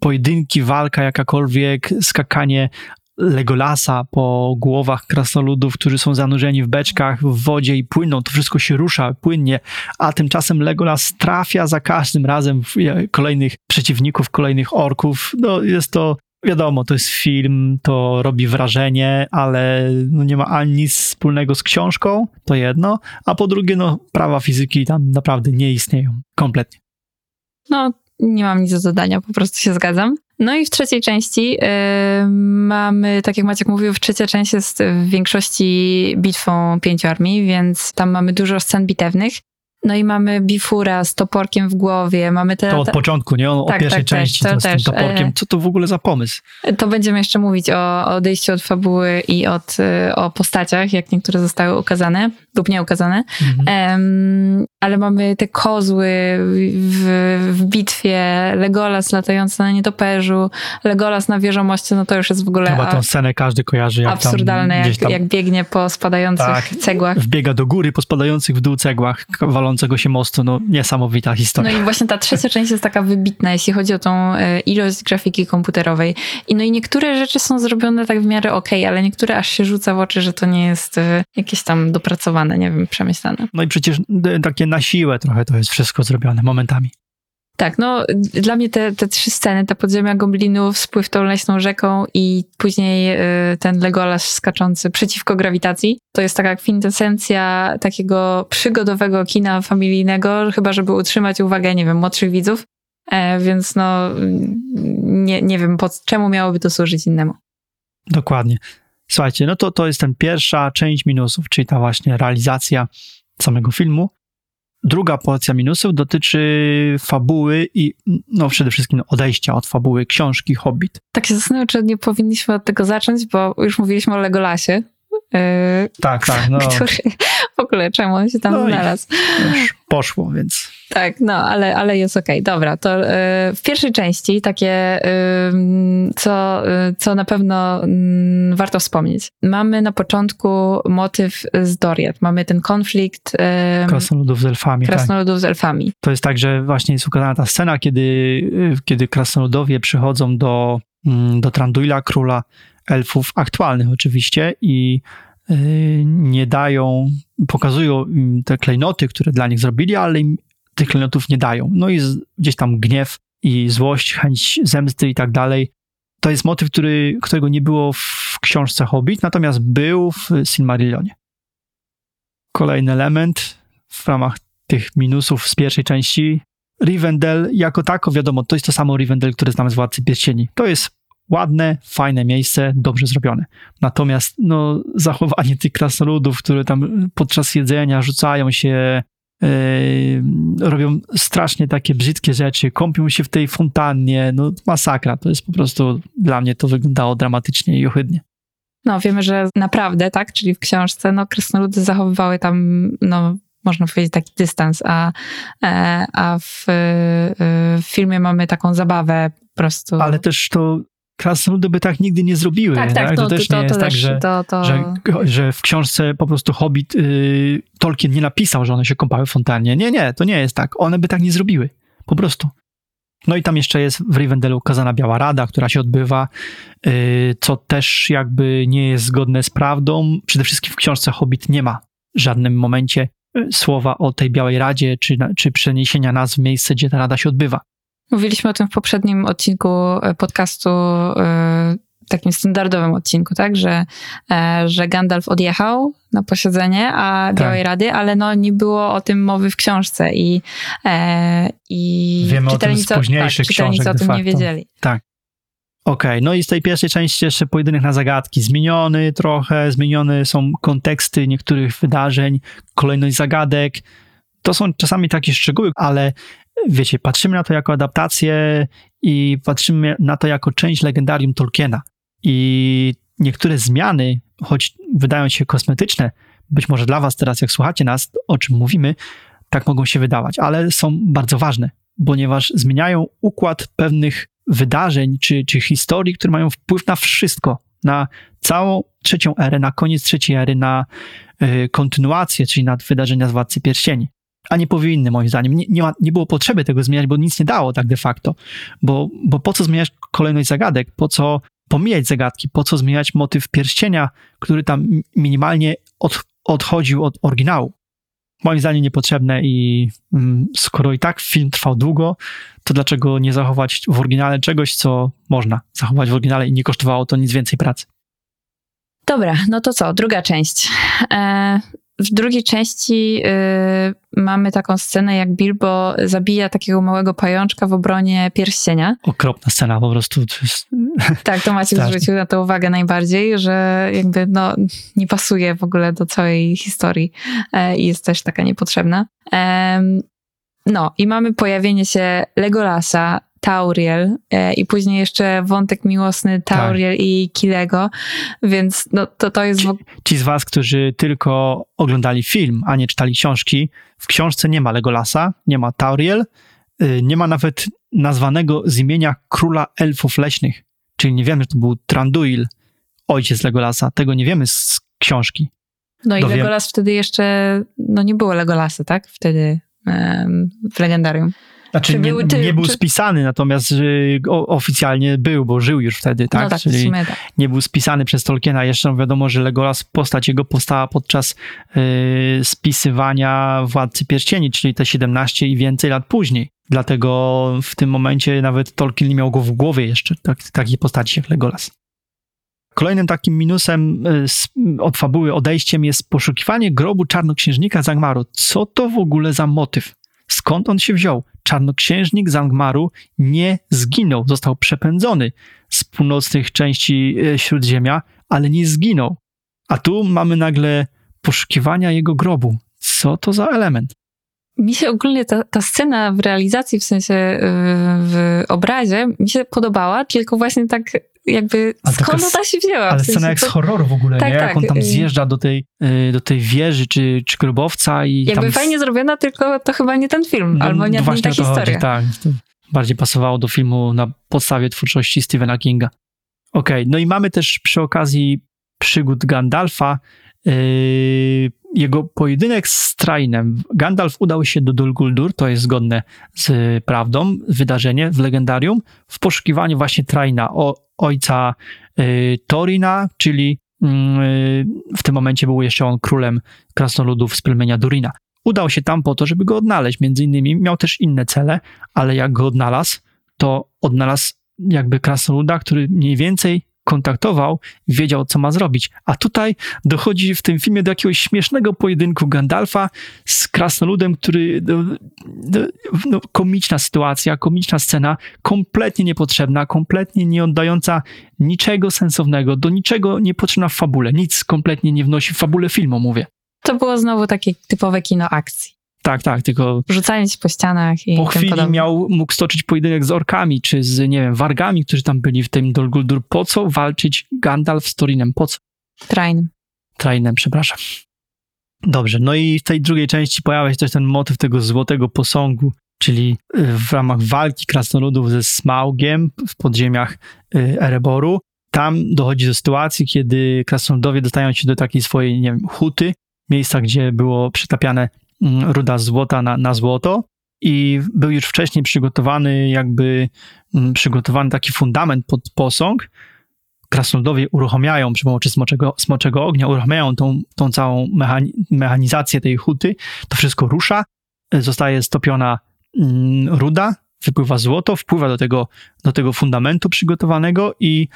A: pojedynki, walka jakakolwiek, skakanie Legolasa po głowach krasnoludów, którzy są zanurzeni w beczkach, w wodzie i płyną. To wszystko się rusza płynnie, a tymczasem Legolas trafia za każdym razem w e, kolejnych przeciwników, kolejnych orków. No jest to, wiadomo, to jest film, to robi wrażenie, ale no nie ma ani nic wspólnego z książką, to jedno, a po drugie, no prawa fizyki tam naprawdę nie istnieją kompletnie.
B: No, nie mam nic do dodania, po prostu się zgadzam. No i w trzeciej części y, mamy, tak jak Maciek mówił, w trzecia część jest w większości bitwą pięciu armii, więc tam mamy dużo scen bitewnych. No i mamy Bifura z toporkiem w głowie, mamy te...
A: To od początku, nie? O,
B: Tak,
A: pierwszej
B: tak, też,
A: części,
B: to
A: to z tym
B: też.
A: toporkiem.
B: E,
A: Co to w ogóle za pomysł?
B: To będziemy jeszcze mówić o, o odejściu od fabuły i od, y, o postaciach, jak niektóre zostały ukazane lub nie ukazane.
A: Mhm.
B: Em, ale mamy te kozły w, w bitwie, Legolas latający na nietoperzu, Legolas na wieżomoście, no to już jest w ogóle
A: Chyba tą scenę każdy kojarzy. Jak
B: absurdalne,
A: tam,
B: jak,
A: tam
B: jak biegnie po spadających
A: Tak.
B: cegłach.
A: wbiega do góry po spadających w dół cegłach walącego się mostu. No niesamowita
B: No
A: historia.
B: i właśnie ta trzecia część jest taka wybitna, jeśli chodzi o tą e, ilość grafiki komputerowej. I no i niektóre rzeczy są zrobione tak w miarę okej, ale niektóre aż się rzuca w oczy, że to nie jest e, jakieś tam dopracowane, nie wiem, przemyślane.
A: No i przecież takie na siłę trochę to jest wszystko zrobione momentami.
B: Tak, no dla mnie te, te trzy sceny, te podziemia goblinów, spływ tą leśną rzeką i później y, ten Legolas skaczący przeciwko grawitacji, to jest taka kwintesencja takiego przygodowego kina familijnego, chyba żeby utrzymać uwagę, nie wiem, młodszych widzów, e, więc no nie, nie wiem, po czemu miałoby to służyć innemu.
A: Dokładnie. Słuchajcie, no to to jest ten pierwsza część minusów, czyli ta właśnie realizacja samego filmu. Druga porcja minusów dotyczy fabuły i no przede wszystkim odejścia od fabuły książki Hobbit.
B: Tak się zastanawiam, czy nie powinniśmy od tego zacząć, bo już mówiliśmy o Legolasie,
A: Tak, tak, no
B: który w ogóle czemu on się tam
A: No
B: znalazł.
A: już poszło, więc
B: Tak, no, ale, ale jest okej. Dobra, to y, w pierwszej części takie, y, co, y, co na pewno y, warto wspomnieć. Mamy na początku motyw z Doriath. Mamy ten konflikt y,
A: krasnoludów z elfami. Tak.
B: krasnoludów z elfami.
A: To jest tak, że właśnie jest ukazana ta scena, kiedy, y, kiedy krasnoludowie przychodzą do, mm, do Tranduila, króla elfów, aktualnych oczywiście, i y, nie dają, pokazują im te klejnoty, które dla nich zrobili, ale im tych klejnotów nie dają. No i z, gdzieś tam gniew i złość, chęć zemsty i tak dalej. To jest motyw, który, którego nie było w książce Hobbit, natomiast był w Silmarillonie. Kolejny element w ramach tych minusów z pierwszej części. Rivendell jako tako, wiadomo, to jest to samo Rivendell, które znamy z Władcy Pierścieni. To jest ładne, fajne miejsce, dobrze zrobione. Natomiast no, zachowanie tych krasnoludów, które tam podczas jedzenia rzucają się, yy, robią strasznie takie brzydkie rzeczy, kąpią się w tej fontannie, no masakra. To jest po prostu, dla mnie to wyglądało dramatycznie i ohydnie.
B: No, wiemy, że naprawdę, tak, czyli w książce, no, krasnoludy zachowywały tam, no, można powiedzieć, taki dystans, a, e, a w, y, w filmie mamy taką zabawę po prostu.
A: Ale też to krasnoludy by tak nigdy nie zrobiły.
B: tak, tak,
A: To,
B: to,
A: też
B: to,
A: nie jest
B: to
A: tak, że... że, że w książce po prostu Hobbit, y, Tolkien nie napisał, że one się kąpały w fontannie. Nie, nie, to nie jest tak. One by tak nie zrobiły. Po prostu. No i tam jeszcze jest w Rivendellu ukazana Biała Rada, która się odbywa, y, co też jakby nie jest zgodne z prawdą. Przede wszystkim w książce Hobbit nie ma w żadnym momencie y, słowa o tej Białej Radzie, czy, czy przeniesienia nas w miejsce, gdzie ta rada się odbywa.
B: Mówiliśmy o tym w poprzednim odcinku e, podcastu, e, takim standardowym odcinku, tak, że, e, że Gandalf odjechał na posiedzenie a Białej Rady, ale no nie było o tym mowy w książce i, i
A: Wiemy o tym z
B: czytelnicy, tak, czytelnicy
A: książek
B: o tym nie wiedzieli.
A: Okej, no i z tej pierwszej części jeszcze pojedynek na zagadki. Zmieniony trochę, zmienione są konteksty niektórych wydarzeń, kolejność zagadek. To są czasami takie szczegóły, ale wiecie, patrzymy na to jako adaptację i patrzymy na to jako część legendarium Tolkiena. I niektóre zmiany, choć wydają się kosmetyczne, być może dla was teraz, jak słuchacie nas, o czym mówimy, tak mogą się wydawać, ale są bardzo ważne, ponieważ zmieniają układ pewnych wydarzeń czy, czy historii, które mają wpływ na wszystko, na całą trzecią erę, na koniec trzeciej ery, na y, kontynuację, czyli na wydarzenia z Władcy Pierścieni. A nie powinny, moim zdaniem. Nie, nie, ma, nie było potrzeby tego zmieniać, bo nic nie dało tak de facto. Bo, bo po co zmieniać kolejność zagadek? Po co pomijać zagadki? Po co zmieniać motyw pierścienia, który tam minimalnie od, odchodził od oryginału? Moim zdaniem niepotrzebne i mm, skoro i tak film trwał długo, to dlaczego nie zachować w oryginale czegoś, co można zachować w oryginale i nie kosztowało to nic więcej pracy?
B: Dobra, no to co, druga część. E, w drugiej części y, mamy taką scenę, jak Bilbo zabija takiego małego pajączka w obronie pierścienia.
A: Okropna scena po prostu. To jest, *laughs*
B: Tak, to Maciek zwrócił na to uwagę najbardziej, że jakby no, nie pasuje w ogóle do całej historii e, i jest też taka niepotrzebna. Em, no i mamy pojawienie się Legolasa, Tauriel e, i później jeszcze wątek miłosny Tauriel i Kilego, więc no, to, to jest...
A: Ci, ci z was, którzy tylko oglądali film, a nie czytali książki, w książce nie ma Legolasa, nie ma Tauriel, y, nie ma nawet nazwanego z imienia króla elfów leśnych, czyli nie wiemy, że to był Tranduil, ojciec Legolasa, tego nie wiemy z książki.
B: No i
A: Dowiem-
B: Legolas wtedy jeszcze, no nie było Legolasy, tak? Wtedy w Legendarium.
A: Znaczy
B: Czy
A: nie,
B: były ty-
A: nie był
B: czy-
A: spisany, natomiast y, o, oficjalnie był, bo żył już wtedy, tak?
B: no tak,
A: Czyli
B: sumie tak.
A: nie był spisany przez Tolkiena. Jeszcze wiadomo, że Legolas, postać jego powstała podczas y, spisywania Władcy Pierścieni, czyli te 17 i więcej lat później. Dlatego w tym momencie nawet Tolkien nie miał go w głowie jeszcze, tak, takiej postaci jak Legolas. Kolejnym takim minusem y, od fabuły odejściem jest poszukiwanie grobu czarnoksiężnika z Angmaru. Co to w ogóle za motyw? Skąd on się wziął? Czarnoksiężnik z Angmaru nie zginął, został przepędzony z północnych części e, Śródziemia, ale nie zginął. A tu mamy nagle poszukiwania jego grobu. Co to za element?
B: Mi się ogólnie ta, ta scena w realizacji, w sensie y, w obrazie, mi się podobała, tylko właśnie tak jakby
A: Ale taka
B: skąd
A: s-
B: ona się wzięła?
A: Ale
B: w sensie,
A: scena jak z
B: co-
A: horroru w ogóle,
B: Tak,
A: nie? Jak
B: tak,
A: on tam
B: y-
A: zjeżdża do tej, e, do tej wieży czy, czy grobowca i
B: jakby
A: tam...
B: fajnie zrobiona, tylko to chyba nie ten film,
A: No,
B: albo nie, ta
A: to
B: historia.
A: Chodzi, tak. To bardziej pasowało do filmu na podstawie twórczości Stephena Kinga. Okej, no i mamy też przy okazji przygód Gandalfa yy, jego pojedynek z Trainem. Gandalf udał się do Dol Guldur, to jest zgodne z prawdą, wydarzenie w legendarium, w poszukiwaniu właśnie Traina, o, ojca yy, Torina, czyli yy, w tym momencie był jeszcze on królem krasnoludów z plemienia Durina udał się tam po to, żeby go odnaleźć. Między innymi miał też inne cele, ale jak go odnalazł, to odnalazł jakby krasnoluda, który mniej więcej kontaktował, wiedział, co ma zrobić. A tutaj dochodzi w tym filmie do jakiegoś śmiesznego pojedynku Gandalfa z krasnoludem, który... No, no, no, komiczna sytuacja, komiczna scena, kompletnie niepotrzebna, kompletnie nie oddająca niczego sensownego, do niczego niepotrzebna w fabule. Nic kompletnie nie wnosi w fabule filmu, mówię.
B: To było znowu takie typowe kino akcji.
A: Tak, tak, tylko
B: Rzucanie się po ścianach i
A: po chwili miał, mógł stoczyć pojedynek z orkami, czy z, nie wiem, wargami, którzy tam byli w tym Dol Guldur. Po co walczyć Gandalf z Torinem? Po co?
B: Train.
A: Trainem, przepraszam. Dobrze, no i w tej drugiej części pojawia się też ten motyw tego złotego posągu, czyli y, w ramach walki krasnoludów ze Smaugiem w podziemiach y, Ereboru. Tam dochodzi do sytuacji, kiedy krasnoludowie dostają się do takiej swojej, nie wiem, huty, miejsca, gdzie było przytapiane ruda złota na, na złoto i był już wcześniej przygotowany jakby mm, przygotowany taki fundament pod posąg. Krasnoludowie uruchamiają przy pomocy smoczego, smoczego ognia, uruchamiają tą, tą całą mechani- mechanizację tej huty. To wszystko rusza, y, zostaje stopiona mm, ruda, wypływa złoto, wpływa do tego, do tego fundamentu przygotowanego i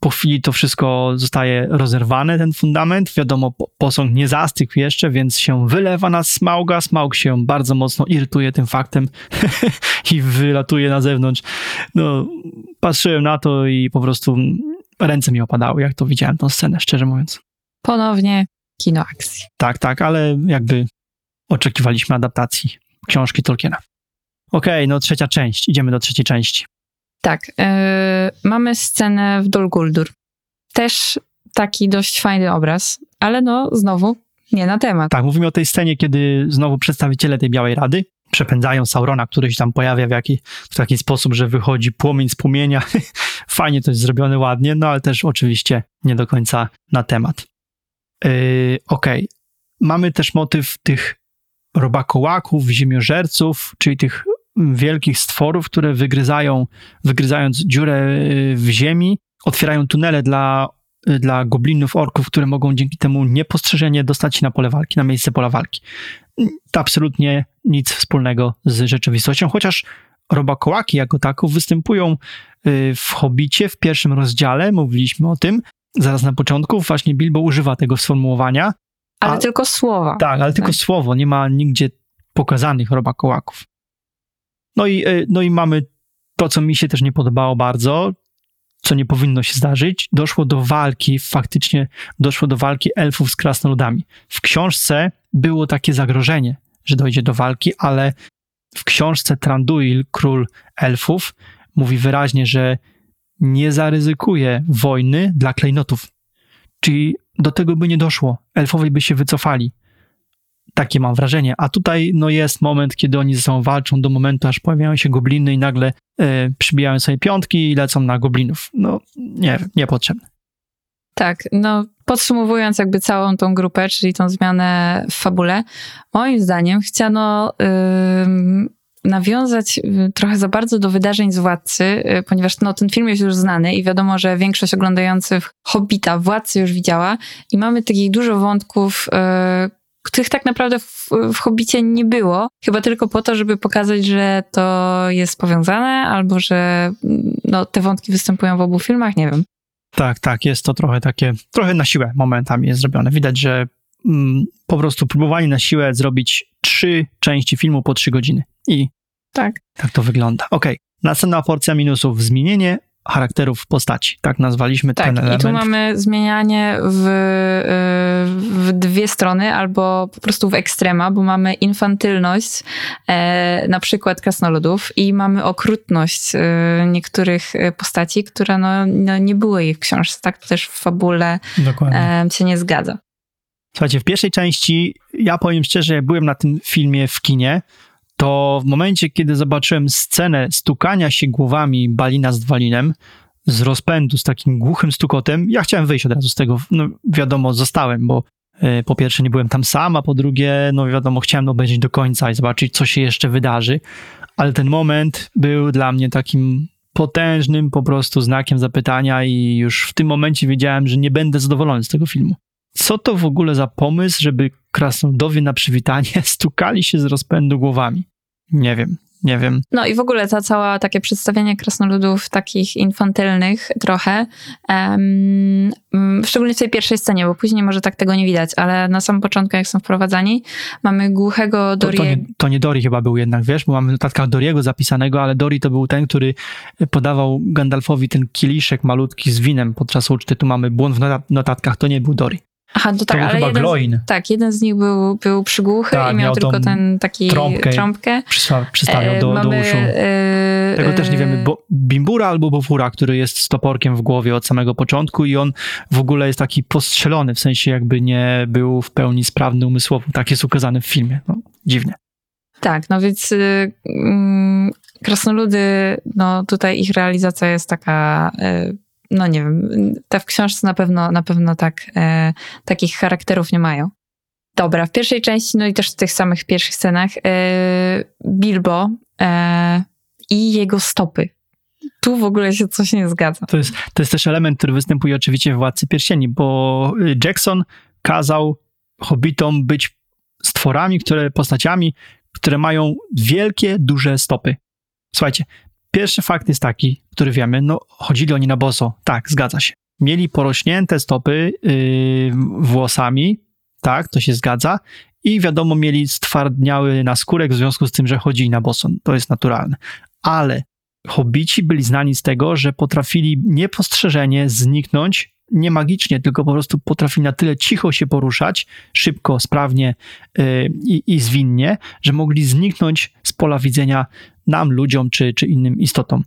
A: po chwili to wszystko zostaje rozerwane, ten fundament. Wiadomo, po- posąg nie zastygł jeszcze, więc się wylewa na Smauga. Smaug się bardzo mocno irytuje tym faktem *laughs* i wylatuje na zewnątrz. No, patrzyłem na to i po prostu ręce mi opadały, jak to widziałem tą scenę, szczerze mówiąc.
B: Ponownie kino akcji.
A: Tak, tak, ale jakby oczekiwaliśmy adaptacji książki Tolkiena. Okej, no trzecia część. Idziemy do trzeciej części.
B: Tak, yy, mamy scenę w Dol Guldur. Też taki dość fajny obraz, ale no znowu nie na temat.
A: Tak, mówimy o tej scenie, kiedy znowu przedstawiciele tej Białej Rady przepędzają Saurona, który się tam pojawia w, jaki, w taki sposób, że wychodzi płomień z płomienia. *laughs* Fajnie to jest zrobione ładnie, no ale też oczywiście nie do końca na temat. Yy, Okej. Mamy też motyw tych robakołaków, ziemiożerców, czyli tych wielkich stworów, które wygryzają, wygryzając dziurę yy, w ziemi, otwierają tunele dla, yy, dla goblinów, orków, które mogą dzięki temu niepostrzeżenie dostać się na pole walki, na miejsce pola walki. To absolutnie nic wspólnego z rzeczywistością, chociaż robakołaki jako tako występują yy, w Hobbicie w pierwszym rozdziale, mówiliśmy o tym, zaraz na początku, właśnie Bilbo używa tego sformułowania,
B: Ale
A: a-
B: tylko słowa.
A: tak, ale tylko
B: Tak.
A: słowo, nie ma nigdzie pokazanych robakołaków. No i, y, no i mamy to, co mi się też nie podobało bardzo, co nie powinno się zdarzyć. Doszło do walki, faktycznie doszło do walki elfów z krasnoludami. W książce było takie zagrożenie, że dojdzie do walki, ale w książce Tranduil, król elfów, mówi wyraźnie, że nie zaryzykuje wojny dla klejnotów. Czyli do tego by nie doszło. Elfowie by się wycofali. Takie mam wrażenie. A tutaj no, jest moment, kiedy oni ze sobą walczą do momentu, aż pojawiają się gobliny i nagle e, przybijają sobie piątki i lecą na goblinów. No nie, niepotrzebne.
B: Tak, no podsumowując jakby całą tą grupę, czyli tą zmianę w fabule, moim zdaniem chciano nawiązać y, trochę za bardzo do wydarzeń z Władcy, y, ponieważ no, ten film jest już znany i wiadomo, że większość oglądających Hobbita Władcy już widziała i mamy takich dużo wątków, y, których tak naprawdę w, w Hobbicie nie było, chyba tylko po to, żeby pokazać, że to jest powiązane albo że no, te wątki występują w obu filmach, nie wiem.
A: Tak, tak, jest to trochę takie, trochę na siłę momentami jest zrobione. Widać, że mm, po prostu próbowali na siłę zrobić trzy części filmu po trzy godziny. I
B: Tak.
A: tak to wygląda. Okej, następna porcja minusów. Zmienienie charakterów postaci. Tak nazwaliśmy
B: Tak,
A: ten
B: i
A: element.
B: tu mamy zmienianie w, y, w dwie strony, albo po prostu w ekstrema, bo mamy infantylność e, na przykład krasnoludów i mamy okrutność e, niektórych e, postaci, która no, no, nie było jej w książce, tak? To też w fabule e, się nie zgadza.
A: Słuchajcie, w pierwszej części, ja powiem szczerze, byłem na tym filmie w kinie, to w momencie, kiedy zobaczyłem scenę stukania się głowami Balina z Dwalinem, z rozpędu, z takim głuchym stukotem, ja chciałem wyjść od razu z tego. No wiadomo, zostałem, bo e, po pierwsze nie byłem tam sam, a po drugie, no wiadomo, chciałem obejrzeć do końca i zobaczyć, co się jeszcze wydarzy. Ale ten moment był dla mnie takim potężnym po prostu znakiem zapytania i już w tym momencie wiedziałem, że nie będę zadowolony z tego filmu. Co to w ogóle za pomysł, żeby krasnoludowie na przywitanie *laughs* stukali się z rozpędu głowami? Nie wiem, nie wiem.
B: No i w ogóle ta cała takie przedstawienie krasnoludów takich infantylnych trochę, mm, szczególnie w tej pierwszej scenie, bo później może tak tego nie widać, ale na samym początku, jak są wprowadzani, mamy głuchego
A: To, to,
B: Doriego.
A: nie, to nie Dori chyba był jednak, wiesz, bo mamy w notatkach Doriego zapisanego, ale Dori to był ten, który podawał Gandalfowi ten kieliszek malutki z winem podczas uczty. Tu mamy błąd w nota- notatkach, to nie był Dori.
B: Aha, to
A: To
B: tak,
A: był
B: ale
A: chyba
B: jeden,
A: Gloin.
B: tak, jeden z nich był, był przygłuchy
A: Tak,
B: i miał
A: miał
B: tylko ten taki
A: trąbkę.
B: trąbkę.
A: Przysta- Przystawiał
B: E,
A: do, do
B: mamy,
A: uszu.
B: e,
A: Tego też nie
B: e,
A: wiemy. Bo Bimbura albo Bofura, który jest z toporkiem w głowie od samego początku i on w ogóle jest taki postrzelony, w sensie jakby nie był w pełni sprawny umysłowo. Tak jest ukazane w filmie. No, dziwnie.
B: Tak, no więc y, mm, krasnoludy, no tutaj ich realizacja jest taka, y, no nie wiem, te w książce na pewno, na pewno tak, e, takich charakterów nie mają. Dobra, w pierwszej części, no i też w tych samych pierwszych scenach, e, Bilbo e, i jego stopy. Tu w ogóle się coś nie zgadza.
A: To jest, to jest też element, który występuje oczywiście w Władcy Pierścieni, bo y, Jackson kazał hobbitom być stworami, które, postaciami, które mają wielkie, duże stopy. Słuchajcie, pierwszy fakt jest taki, który wiemy, no chodzili oni na boso, tak, zgadza się. Mieli porośnięte stopy yy, włosami, tak, to się zgadza, i wiadomo, mieli stwardniały naskórek w związku z tym, że chodzili na boso, to jest naturalne. Ale hobbici byli znani z tego, że potrafili niepostrzeżenie zniknąć, nie magicznie, tylko po prostu potrafili na tyle cicho się poruszać, szybko, sprawnie yy, i, i zwinnie, że mogli zniknąć z pola widzenia nam, ludziom czy, czy innym istotom.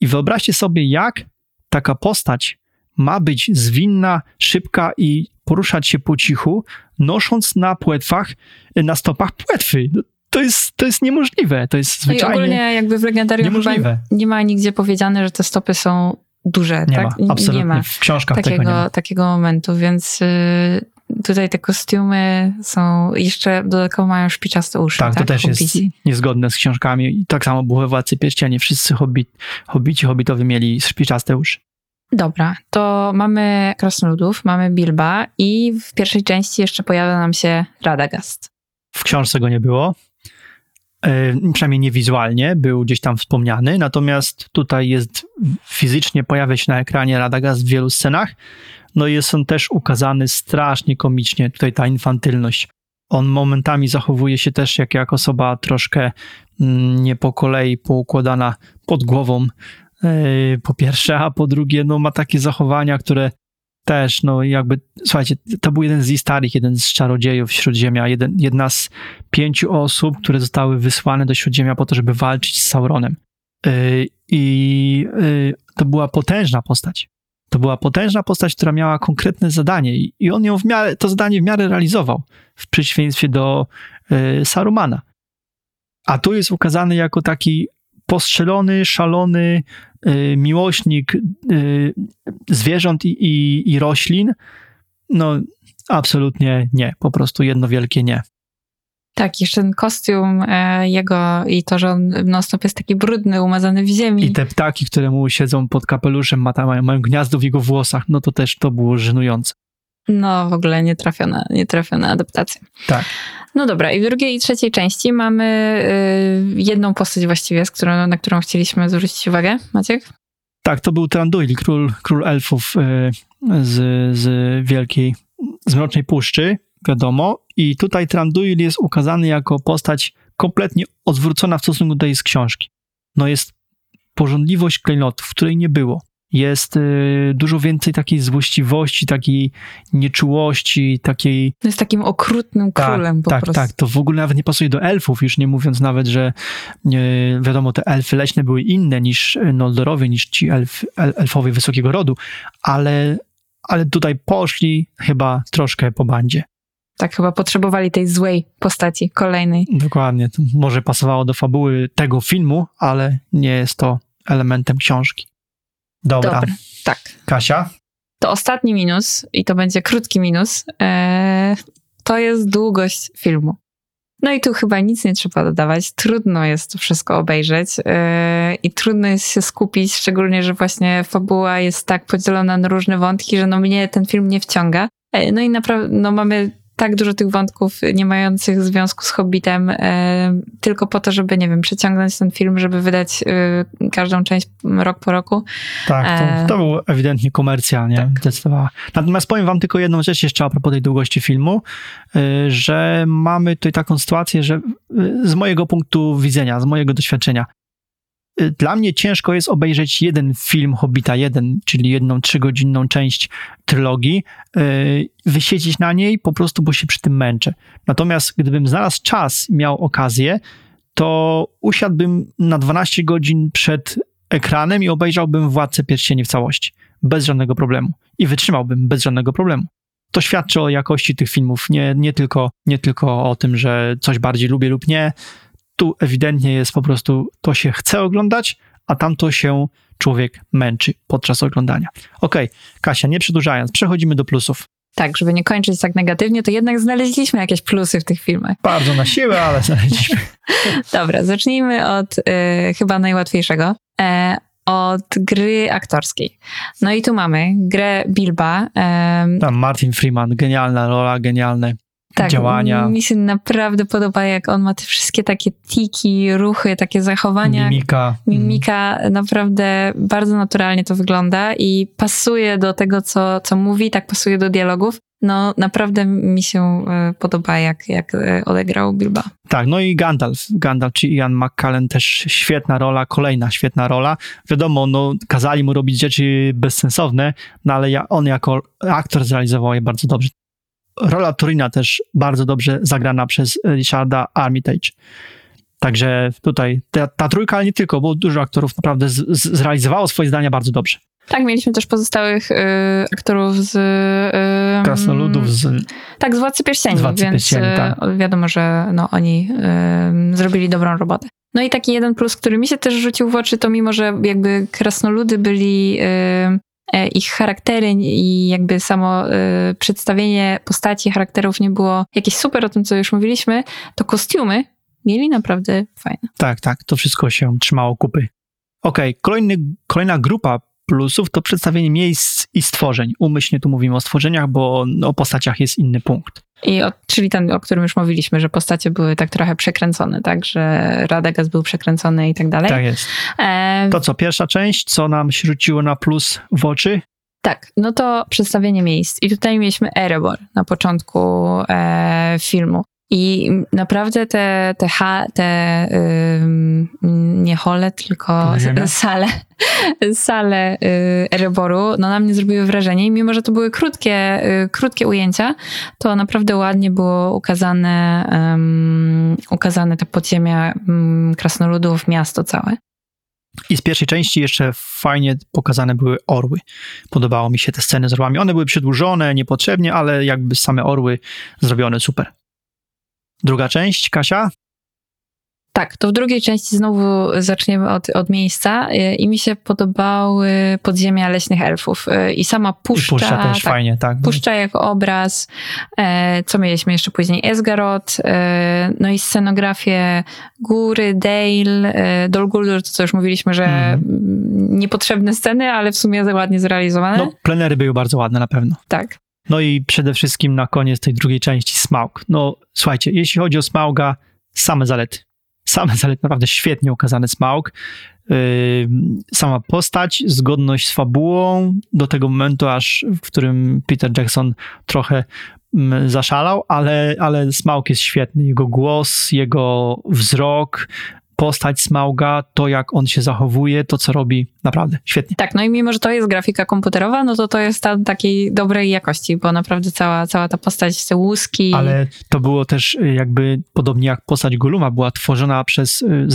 A: I wyobraźcie sobie, jak taka postać ma być zwinna, szybka i poruszać się po cichu, nosząc na płetwach, na stopach płetwy. No, To jest, to jest niemożliwe. To jest
B: No i
A: zwyczajnie
B: ogólnie jakby w legendarium nie ma nigdzie powiedziane, że te stopy są duże,
A: Nie
B: tak?
A: ma, absolutnie.
B: Nie ma
A: W książkach tego nie ma.
B: takiego, takiego momentu, więc y, tutaj te kostiumy są jeszcze dodatkowo mają szpiczaste uszy.
A: Tak,
B: Tak,
A: to też jest
B: Hobbici.
A: niezgodne z książkami. I tak samo było we Władcy Pierścieni. Wszyscy hobbit, hobbici, hobbitowie mieli szpiczaste uszy.
B: Dobra, to mamy krasnoludów, mamy Bilba i w pierwszej części jeszcze pojawia nam się Radagast.
A: W książce go nie było. E, przynajmniej nie wizualnie, był gdzieś tam wspomniany, natomiast tutaj jest fizycznie, pojawia się na ekranie Radagast w wielu scenach. No i jest on też ukazany strasznie komicznie, tutaj ta infantylność. On momentami zachowuje się też jak, jak osoba troszkę mm, nie po kolei poukładana pod głową, e, po pierwsze, a po drugie, no ma takie zachowania, które też, no jakby, słuchajcie, to był jeden z Istarych, jeden z czarodziejów Śródziemia, jeden, jedna z pięciu osób, które zostały wysłane do Śródziemia po to, żeby walczyć z Sauronem. Y, I y, to była potężna postać. To była potężna postać, która miała konkretne zadanie i- i on ją w miarę, to zadanie w miarę realizował, w przeciwieństwie do y, Sarumana. A tu jest ukazany jako taki postrzelony, szalony miłośnik y, zwierząt i, i, i roślin. No, absolutnie nie. Po prostu jedno wielkie nie.
B: Tak, jeszcze ten kostium e, jego i to, że on jest taki brudny, umazany w ziemi.
A: I te ptaki, które mu siedzą pod kapeluszem, ma, mają gniazdo w jego włosach, no to też to było żenujące.
B: No, w ogóle nietrafiona, nietrafiona adaptacja.
A: Tak.
B: No dobra, i w drugiej i trzeciej części mamy y, jedną postać właściwie, z którą, na którą chcieliśmy zwrócić uwagę. Maciek?
A: Tak, to był Tranduil, król, król elfów y, z, z wielkiej, z Mrocznej Puszczy, wiadomo. I tutaj Tranduil jest ukazany jako postać kompletnie odwrócona w stosunku do tej z książki. No jest porządliwość klejnotów, której nie było. Jest y, dużo więcej takiej złośliwości, takiej nieczułości, takiej
B: No jest takim okrutnym królem po
A: tak,
B: prostu.
A: tak. To w ogóle nawet nie pasuje do elfów, już nie mówiąc nawet, że e, wiadomo, te elfy leśne były inne niż e, Noldorowie, niż ci elf, el, elfowie wysokiego rodu, ale, ale tutaj poszli chyba troszkę po bandzie.
B: Tak, chyba potrzebowali tej złej postaci, kolejnej.
A: Dokładnie. To może pasowało do fabuły tego filmu, ale nie jest to elementem książki. Dobra.
B: Dobra, tak.
A: Kasia?
B: To ostatni minus, i to będzie krótki minus, e, to jest długość filmu. No i tu chyba nic nie trzeba dodawać. Trudno jest to wszystko obejrzeć e, i trudno jest się skupić, szczególnie, że właśnie fabuła jest tak podzielona na różne wątki, że no mnie ten film nie wciąga. E, no i naprawdę no mamy tak dużo tych wątków nie mających związku z Hobbitem, e, tylko po to, żeby, nie wiem, przeciągnąć ten film, żeby wydać e, każdą część rok po roku.
A: Tak,
B: E,
A: to, to był ewidentnie komercja, nie?
B: tak.
A: Zdecydowała. Natomiast powiem wam tylko jedną rzecz jeszcze a propos tej długości filmu, że mamy tutaj taką sytuację, że z mojego punktu widzenia, z mojego doświadczenia, dla mnie ciężko jest obejrzeć jeden film Hobbita, jeden, czyli jedną trzygodzinną część trylogii, y, wysiedzieć na niej po prostu, bo się przy tym męczę. Natomiast gdybym znalazł czas, miał okazję, to usiadłbym na 12 godzin przed ekranem i obejrzałbym Władcę Pierścieni w całości. Bez żadnego problemu. I wytrzymałbym bez żadnego problemu. To świadczy o jakości tych filmów, nie, nie, tylko, nie tylko o tym, że coś bardziej lubię lub nie. Tu ewidentnie jest po prostu, to się chce oglądać, a tamto się człowiek męczy podczas oglądania. Okej, Kasia, nie przedłużając, przechodzimy do plusów.
B: Tak, żeby nie kończyć tak negatywnie, to jednak znaleźliśmy jakieś plusy w tych filmach.
A: Bardzo na siłę, ale znaleźliśmy. *laughs*
B: Dobra, zacznijmy od y, chyba najłatwiejszego. E, od gry aktorskiej. No i tu mamy grę Bilba. em,
A: Tam Martin Freeman, genialna rola, genialne
B: tak,
A: działania,
B: Mi się naprawdę podoba, jak on ma te wszystkie takie tiki, ruchy, takie zachowania.
A: mimika.
B: Mimika naprawdę bardzo naturalnie to wygląda i pasuje do tego, co, co mówi, tak pasuje do dialogów. No naprawdę mi się e, podoba, jak, jak e, odegrał Bilba.
A: Tak, no i Gandalf. Gandalf, czy Ian McKellen też świetna rola, kolejna świetna rola. Wiadomo, no, kazali mu robić rzeczy bezsensowne, no ale ja, on jako aktor zrealizował je bardzo dobrze. Rola Turina też bardzo dobrze zagrana przez Richarda Armitage. Także tutaj ta, ta trójka, ale nie tylko, bo dużo aktorów naprawdę z, z, zrealizowało swoje zdania bardzo dobrze.
B: Tak, mieliśmy też pozostałych y, aktorów z... Y,
A: Krasnoludów z...
B: Tak, z Władcy Pierścieni,
A: Z Władcy
B: więc
A: Pierścieni,
B: y,
A: tak.
B: wiadomo, że no, oni y, zrobili dobrą robotę. No i taki jeden plus, który mi się też rzucił w oczy, to mimo, że jakby krasnoludy byli... Y, ich charaktery i jakby samo y, przedstawienie postaci, charakterów nie było jakieś super o tym, co już mówiliśmy, to kostiumy mieli naprawdę fajne.
A: Tak, tak, to wszystko się trzymało kupy. Okej, kolejny, kolejna grupa plusów to przedstawienie miejsc i stworzeń. Umyślnie tu mówimy o stworzeniach, bo o postaciach jest inny punkt.
B: I o, czyli ten, o którym już mówiliśmy, że postacie były tak trochę przekręcone, tak, że Radagast był przekręcony i tak dalej.
A: Tak jest.
B: E,
A: To co, pierwsza część, co nam rzuciło na plus w oczy?
B: Tak, no to przedstawienie miejsc. I tutaj mieliśmy Erebor na początku e, filmu. I naprawdę te, te, ha, te ym, nie hole, tylko sale, sale y, Ereboru, no na mnie zrobiły wrażenie. I mimo, że to były krótkie, y, krótkie ujęcia, to naprawdę ładnie było ukazane, ukazane te podziemia krasnoludów, miasto całe.
A: I z pierwszej części jeszcze fajnie pokazane były orły. Podobało mi się te sceny z orłami. One były przedłużone, niepotrzebnie, ale jakby same orły zrobione super. Druga część, Kasia?
B: Tak, to w drugiej części znowu zaczniemy od, od miejsca y, i mi się podobały podziemia leśnych elfów y, i sama puszcza.
A: I puszcza też
B: tak,
A: fajnie, tak.
B: Puszcza jako obraz. E, Co mieliśmy jeszcze później? Esgarot, e, no i scenografię góry, Dale, e, Dol Guldur, to co już mówiliśmy, że mm, niepotrzebne sceny, ale w sumie ładnie zrealizowane.
A: No, plenery były bardzo ładne na pewno.
B: Tak.
A: No i przede wszystkim na koniec tej drugiej części Smaug. No słuchajcie, jeśli chodzi o Smauga, same zalety. Same zalety, naprawdę świetnie ukazany Smaug. Yy, sama postać, zgodność z fabułą, do tego momentu aż, w którym Peter Jackson trochę mm, zaszalał, ale, ale Smaug jest świetny. Jego głos, jego wzrok, postać Smauga, to jak on się zachowuje, to co robi, naprawdę świetnie.
B: Tak, no i mimo, że to jest grafika komputerowa, no to to jest ta takiej dobrej jakości, bo naprawdę cała, cała ta postać, te łuski...
A: Ale to było też y, jakby podobnie jak postać Goluma była tworzona przez y,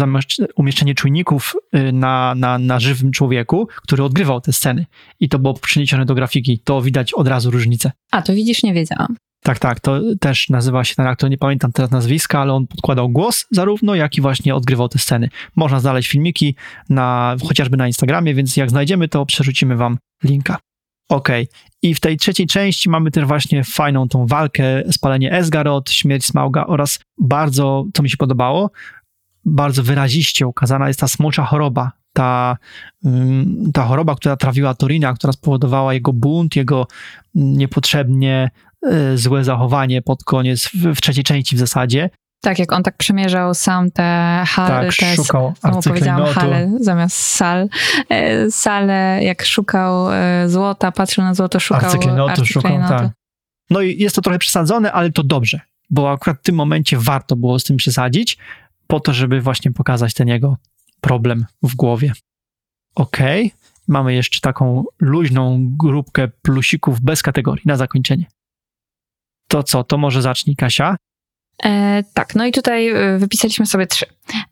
A: umieszczenie czujników y, na, na, na żywym człowieku, który odgrywał te sceny. I to było przeniesione do grafiki. To widać od razu różnicę.
B: A, to widzisz, nie wiedziałam.
A: Tak, tak, to też nazywa się ten aktor, nie pamiętam teraz nazwiska, ale on podkładał głos zarówno, jak i właśnie odgrywał te sceny. Można znaleźć filmiki na, chociażby na Instagramie, więc jak znajdziemy, to przerzucimy wam linka. Okej. I w tej trzeciej części mamy też właśnie fajną tą walkę, spalenie Esgarot, śmierć Smauga oraz bardzo, co mi się podobało, bardzo wyraziście ukazana jest ta smocza choroba. Ta, ym, ta choroba, która trawiła Torina, która spowodowała jego bunt, jego mm, niepotrzebnie złe zachowanie pod koniec, w, w trzeciej części w zasadzie.
B: Tak, jak on tak przemierzał sam te hale,
A: Tak,
B: te
A: szukał
B: znowu powiedziałam hale zamiast sal. E, Sale, jak szukał e, złota, patrzył na złoto, szukał
A: Arcyklejnotu szukał, tak. No i jest to trochę przesadzone, ale to dobrze, bo akurat w tym momencie warto było z tym przesadzić, po to, żeby właśnie pokazać ten jego problem w głowie. Okej, mamy jeszcze taką luźną grupkę plusików bez kategorii na zakończenie. To co, to może zacznij Kasia?
B: E, tak, no i tutaj e, wypisaliśmy sobie trzy.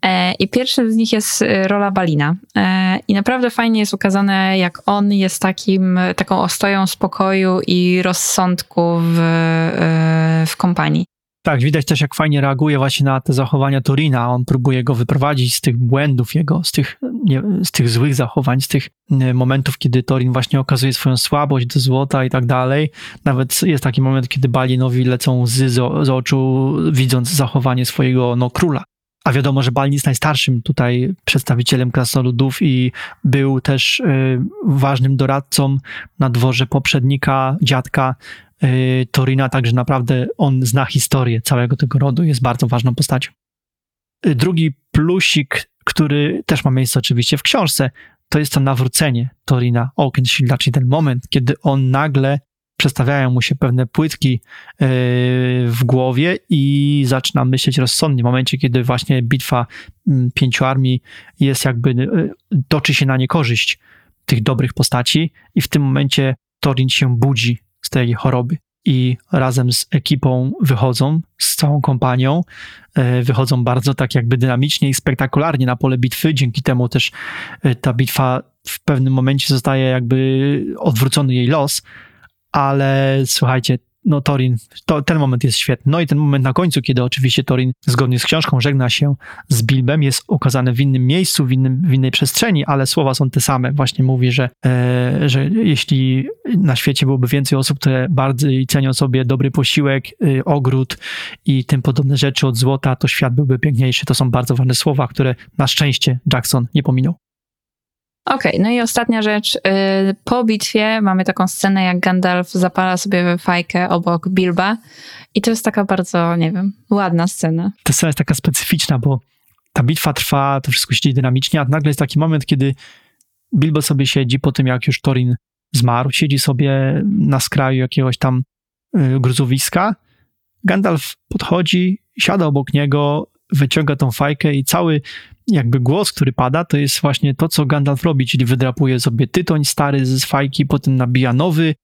B: E, I pierwszym z nich jest e, rola Balina. E, I naprawdę fajnie jest ukazane, jak on jest takim, taką ostoją spokoju i rozsądku w, e, w kompanii.
A: Tak, widać też, jak fajnie reaguje właśnie na te zachowania Torina. On próbuje go wyprowadzić z tych błędów jego, z tych, nie, z tych złych zachowań, z tych e, momentów, kiedy Torin właśnie okazuje swoją słabość do złota i tak dalej. Nawet jest taki moment, kiedy Balinowi lecą łzy z, z oczu, widząc zachowanie swojego no, króla. A wiadomo, że Balin jest najstarszym tutaj przedstawicielem krasnoludów i był też y, ważnym doradcą na dworze poprzednika, dziadka y, Torina, także naprawdę on zna historię całego tego rodu, jest bardzo ważną postacią. Y, Drugi plusik, który też ma miejsce oczywiście w książce, to jest to nawrócenie Torina Oakenshielda, czyli ten moment, kiedy on nagle przestawiają mu się pewne płytki yy, w głowie i zaczyna myśleć rozsądnie. W momencie, kiedy właśnie bitwa mm, pięciu armii jest jakby, toczy się na niekorzyść tych dobrych postaci i w tym momencie Torin się budzi z tej choroby i razem z ekipą wychodzą, z całą kompanią, yy, wychodzą bardzo tak jakby dynamicznie i spektakularnie na pole bitwy. Dzięki temu też yy, ta bitwa w pewnym momencie zostaje jakby odwrócony jej los, ale słuchajcie, no Torin, to, ten moment jest świetny. No i ten moment na końcu, kiedy oczywiście Torin zgodnie z książką żegna się z Bilbem, jest ukazany w innym miejscu, w, innym, w innej przestrzeni, ale słowa są te same. Właśnie mówi, że, e, że jeśli na świecie byłoby więcej osób, które bardziej cenią sobie dobry posiłek, y, ogród i tym podobne rzeczy od złota, to świat byłby piękniejszy. To są bardzo ważne słowa, które na szczęście Jackson nie pominął.
B: Okej, no i ostatnia rzecz. y, Po bitwie mamy taką scenę, jak Gandalf zapala sobie fajkę obok Bilba. I to jest taka bardzo, nie wiem, ładna scena.
A: ta scena jest taka specyficzna, bo ta bitwa trwa, to wszystko się dzieje dynamicznie, a nagle jest taki moment, kiedy Bilbo sobie siedzi po tym, jak już Torin zmarł, siedzi sobie na skraju jakiegoś tam y, gruzowiska. Gandalf podchodzi, siada obok niego, wyciąga tą fajkę i cały jakby głos, który pada, to jest właśnie to, co Gandalf robi, czyli wydrapuje sobie tytoń stary z fajki, potem nabija nowy.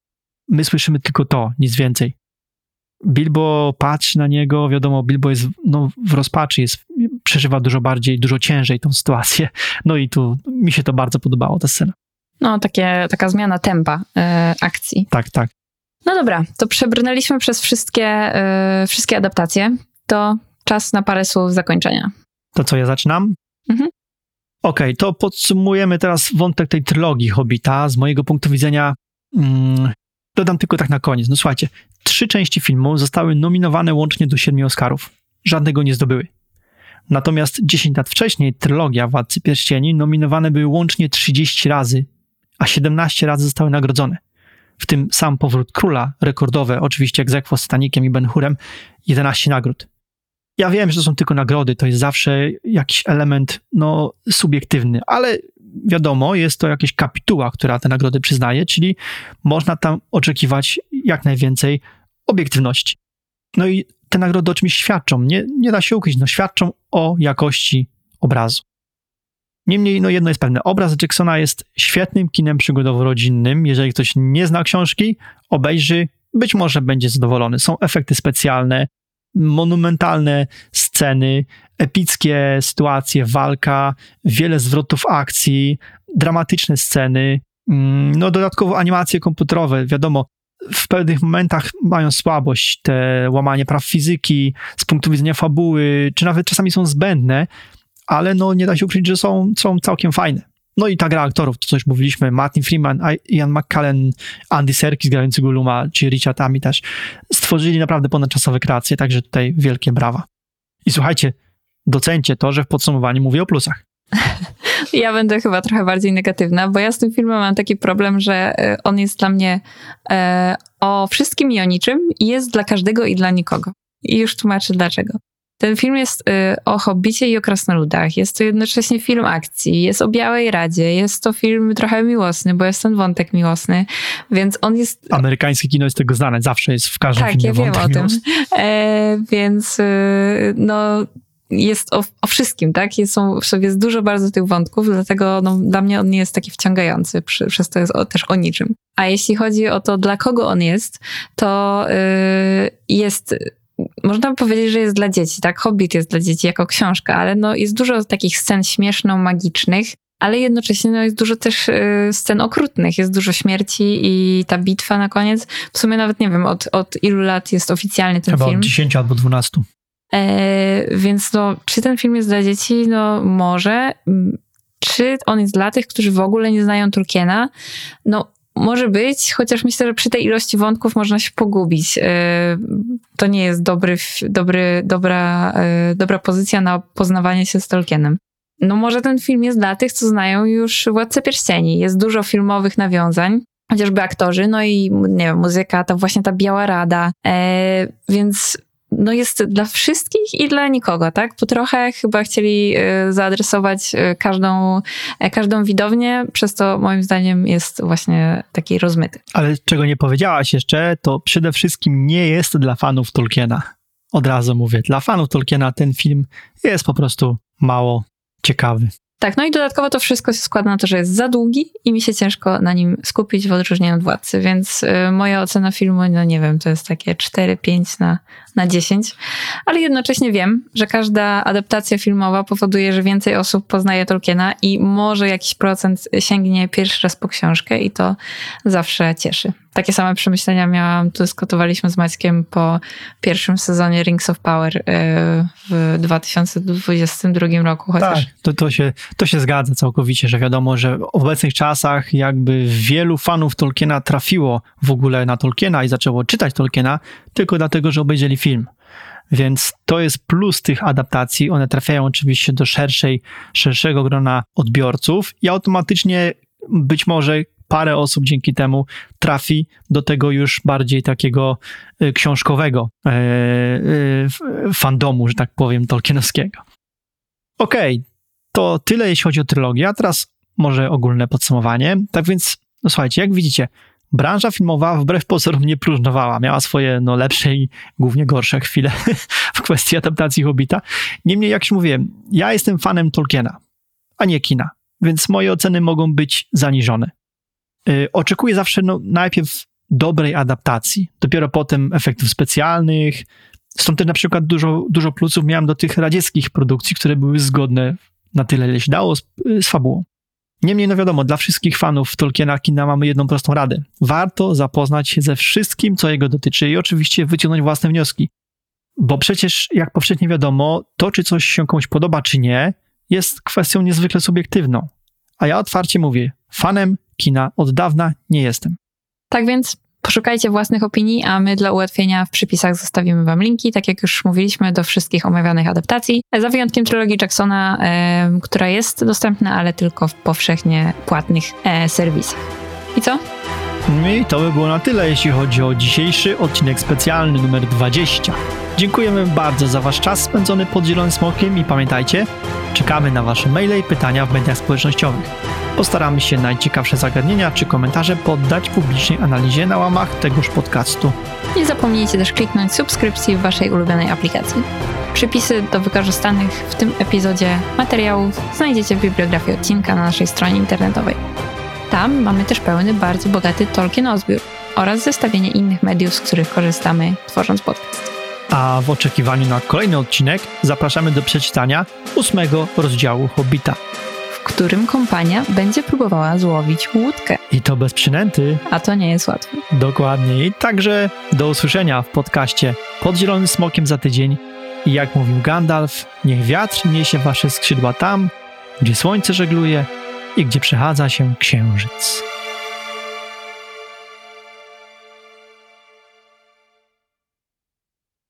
A: My słyszymy tylko to, nic więcej. Bilbo patrzy na niego, wiadomo, Bilbo jest no, w rozpaczy, jest przeżywa dużo bardziej, dużo ciężej tą sytuację. No i tu mi się to bardzo podobało, ta scena.
B: No, takie, taka zmiana tempa e, akcji.
A: Tak, tak.
B: No dobra, to przebrnęliśmy przez wszystkie, e, wszystkie adaptacje. To czas na parę słów zakończenia.
A: To co, ja zaczynam?
B: Mhm.
A: Okej, to podsumujemy teraz wątek tej trylogii Hobbita. Z mojego punktu widzenia mm, dodam tylko tak na koniec. No słuchajcie, trzy części filmu zostały nominowane łącznie do siedmiu Oscarów. Żadnego nie zdobyły. Natomiast 10 lat wcześniej trylogia Władcy Pierścieni nominowane były łącznie 30 razy, a 17 razy zostały nagrodzone. W tym sam Powrót Króla, rekordowe, oczywiście egzekwo z Titanikiem i Ben Hurem, 11 nagród. Ja wiem, że to są tylko nagrody, to jest zawsze jakiś element no, subiektywny, ale wiadomo, jest to jakaś kapituła, która te nagrody przyznaje, czyli można tam oczekiwać jak najwięcej obiektywności. No i te nagrody o czymś świadczą, nie, nie da się ukryć, no świadczą o jakości obrazu. Niemniej, no jedno jest pewne, obraz Jacksona jest świetnym kinem przygodowo-rodzinnym. Jeżeli ktoś nie zna książki, obejrzy, być może będzie zadowolony. Są efekty specjalne, monumentalne sceny, epickie sytuacje, walka, wiele zwrotów akcji, dramatyczne sceny, mm, no dodatkowo animacje komputerowe, wiadomo, w pewnych momentach mają słabość, te łamanie praw fizyki z punktu widzenia fabuły, czy nawet czasami są zbędne, ale no nie da się ukryć, że są, są całkiem fajne. No i ta gra aktorów, to coś mówiliśmy, Martin Freeman, Ian McKellen, Andy Serkis grający Guluma, czy Richard Ami też, stworzyli naprawdę ponadczasowe kreacje, także tutaj wielkie brawa. I słuchajcie, docencie to, że w podsumowaniu mówię o plusach. *laughs*
B: Ja będę chyba trochę bardziej negatywna, bo ja z tym filmem mam taki problem, że e, on jest dla mnie e, o wszystkim i o niczym i jest dla każdego i dla nikogo. I już tłumaczę dlaczego. Ten film jest y, o hobbicie i o krasnoludach. Jest to jednocześnie film akcji, jest o Białej Radzie, jest to film trochę miłosny, bo jest ten wątek miłosny, więc on jest...
A: Amerykańskie kino jest tego znane, zawsze jest w każdym
B: tak,
A: filmie
B: ja wiem
A: wątek
B: o tym.
A: miłosny.
B: E, więc y, no jest o, o, wszystkim, tak? Jest, są, w sobie jest dużo bardzo tych wątków, dlatego no, dla mnie on nie jest taki wciągający, przy, przez to jest o, też o niczym. A jeśli chodzi o to, dla kogo on jest, to y, jest można by powiedzieć, że jest dla dzieci, tak? Hobbit jest dla dzieci jako książka, ale no jest dużo takich scen śmieszno-magicznych, ale jednocześnie no jest dużo też y, scen okrutnych, jest dużo śmierci i ta bitwa na koniec. W sumie nawet nie wiem, od, od ilu lat jest oficjalnie ten
A: Chyba
B: film.
A: od 10 albo 12.
B: E, więc no, czy ten film jest dla dzieci? No może. Czy on jest dla tych, którzy w ogóle nie znają Tolkiena? No może być, chociaż myślę, że przy tej ilości wątków można się pogubić. E, to nie jest dobry, dobry, dobra, e, dobra pozycja na poznawanie się z Tolkienem. No może ten film jest dla tych, co znają już Władcę Pierścieni. Jest dużo filmowych nawiązań, chociażby aktorzy, no i nie wiem, muzyka, to właśnie ta Biała Rada. E, więc no jest dla wszystkich i dla nikogo, tak? Po trochę chyba chcieli y, zaadresować y, każdą, e, każdą widownię, przez to moim zdaniem jest właśnie taki rozmyty.
A: Ale czego nie powiedziałaś jeszcze, to przede wszystkim nie jest dla fanów Tolkiena. Od razu mówię, dla fanów Tolkiena ten film jest po prostu mało ciekawy.
B: Tak, no i dodatkowo to wszystko się składa na to, że jest za długi i mi się ciężko na nim skupić w odróżnieniu od Władcy, więc y, moja ocena filmu, no nie wiem, to jest takie 4-5 na, na 10, ale jednocześnie wiem, że każda adaptacja filmowa powoduje, że więcej osób poznaje Tolkiena i może jakiś procent sięgnie pierwszy raz po książkę i to zawsze cieszy. Takie same przemyślenia miałam, dyskutowaliśmy z Maćkiem po pierwszym sezonie Rings of Power y, w 2022 roku chociaż.
A: Tak, to, to, się, to się zgadza całkowicie, że wiadomo, że w obecnych czasach jakby wielu fanów Tolkiena trafiło w ogóle na Tolkiena i zaczęło czytać Tolkiena tylko dlatego, że obejrzeli film. Więc to jest plus tych adaptacji. One trafiają oczywiście do szerszej, szerszego grona odbiorców i automatycznie być może parę osób dzięki temu trafi do tego już bardziej takiego y, książkowego e, e, fandomu, że tak powiem, tolkienowskiego. Okej, okay, to tyle jeśli chodzi o trylogię, a teraz może ogólne podsumowanie. Tak więc, no słuchajcie, jak widzicie, branża filmowa wbrew pozorom nie próżnowała. Miała swoje no, lepsze i głównie gorsze chwile *laughs* w kwestii adaptacji Hobbita. Niemniej, jak już mówiłem, ja jestem fanem Tolkiena, a nie kina, więc moje oceny mogą być zaniżone. Yy, oczekuję zawsze no, najpierw dobrej adaptacji, dopiero potem efektów specjalnych, Stąd też na przykład dużo, dużo plusów miałem do tych radzieckich produkcji, które były zgodne na tyle, ile się dało z, z fabułą. Niemniej, no wiadomo, dla wszystkich fanów Tolkiena kina mamy jedną prostą radę. Warto zapoznać się ze wszystkim, co jego dotyczy i oczywiście wyciągnąć własne wnioski. Bo przecież, jak powszechnie wiadomo, to, czy coś się komuś podoba, czy nie, jest kwestią niezwykle subiektywną. A ja otwarcie mówię, fanem kina od dawna nie jestem.
B: Tak więc poszukajcie własnych opinii, a my dla ułatwienia w przypisach zostawimy Wam linki, tak jak już mówiliśmy, do wszystkich omawianych adaptacji. Za wyjątkiem trylogii Jacksona, e, która jest dostępna, ale tylko w powszechnie płatnych e, serwisach. I co?
A: I to by było na tyle, jeśli chodzi o dzisiejszy odcinek specjalny numer 20. Dziękujemy bardzo za Wasz czas spędzony pod Zielonym Smokiem i pamiętajcie, czekamy na Wasze maile i pytania w mediach społecznościowych. Postaramy się najciekawsze zagadnienia czy komentarze poddać publicznej analizie na łamach tegoż podcastu.
B: Nie zapomnijcie też kliknąć subskrypcji w Waszej ulubionej aplikacji. Przypisy do wykorzystanych w tym epizodzie materiałów znajdziecie w bibliografii odcinka na naszej stronie internetowej. Tam mamy też pełny, bardzo bogaty Tolkien Ozbiór oraz zestawienie innych mediów, z których korzystamy tworząc podcast.
A: A w oczekiwaniu na kolejny odcinek zapraszamy do przeczytania ósmego rozdziału Hobbita.
B: w którym kompania będzie próbowała złowić łódkę,
A: I to bez przynęty.
B: a to nie jest łatwe.
A: Dokładnie. I także do usłyszenia w podcaście Pod Zielonym Smokiem za tydzień. I jak mówił Gandalf, niech wiatr niesie wasze skrzydła tam, gdzie słońce żegluje i gdzie przechadza się księżyc.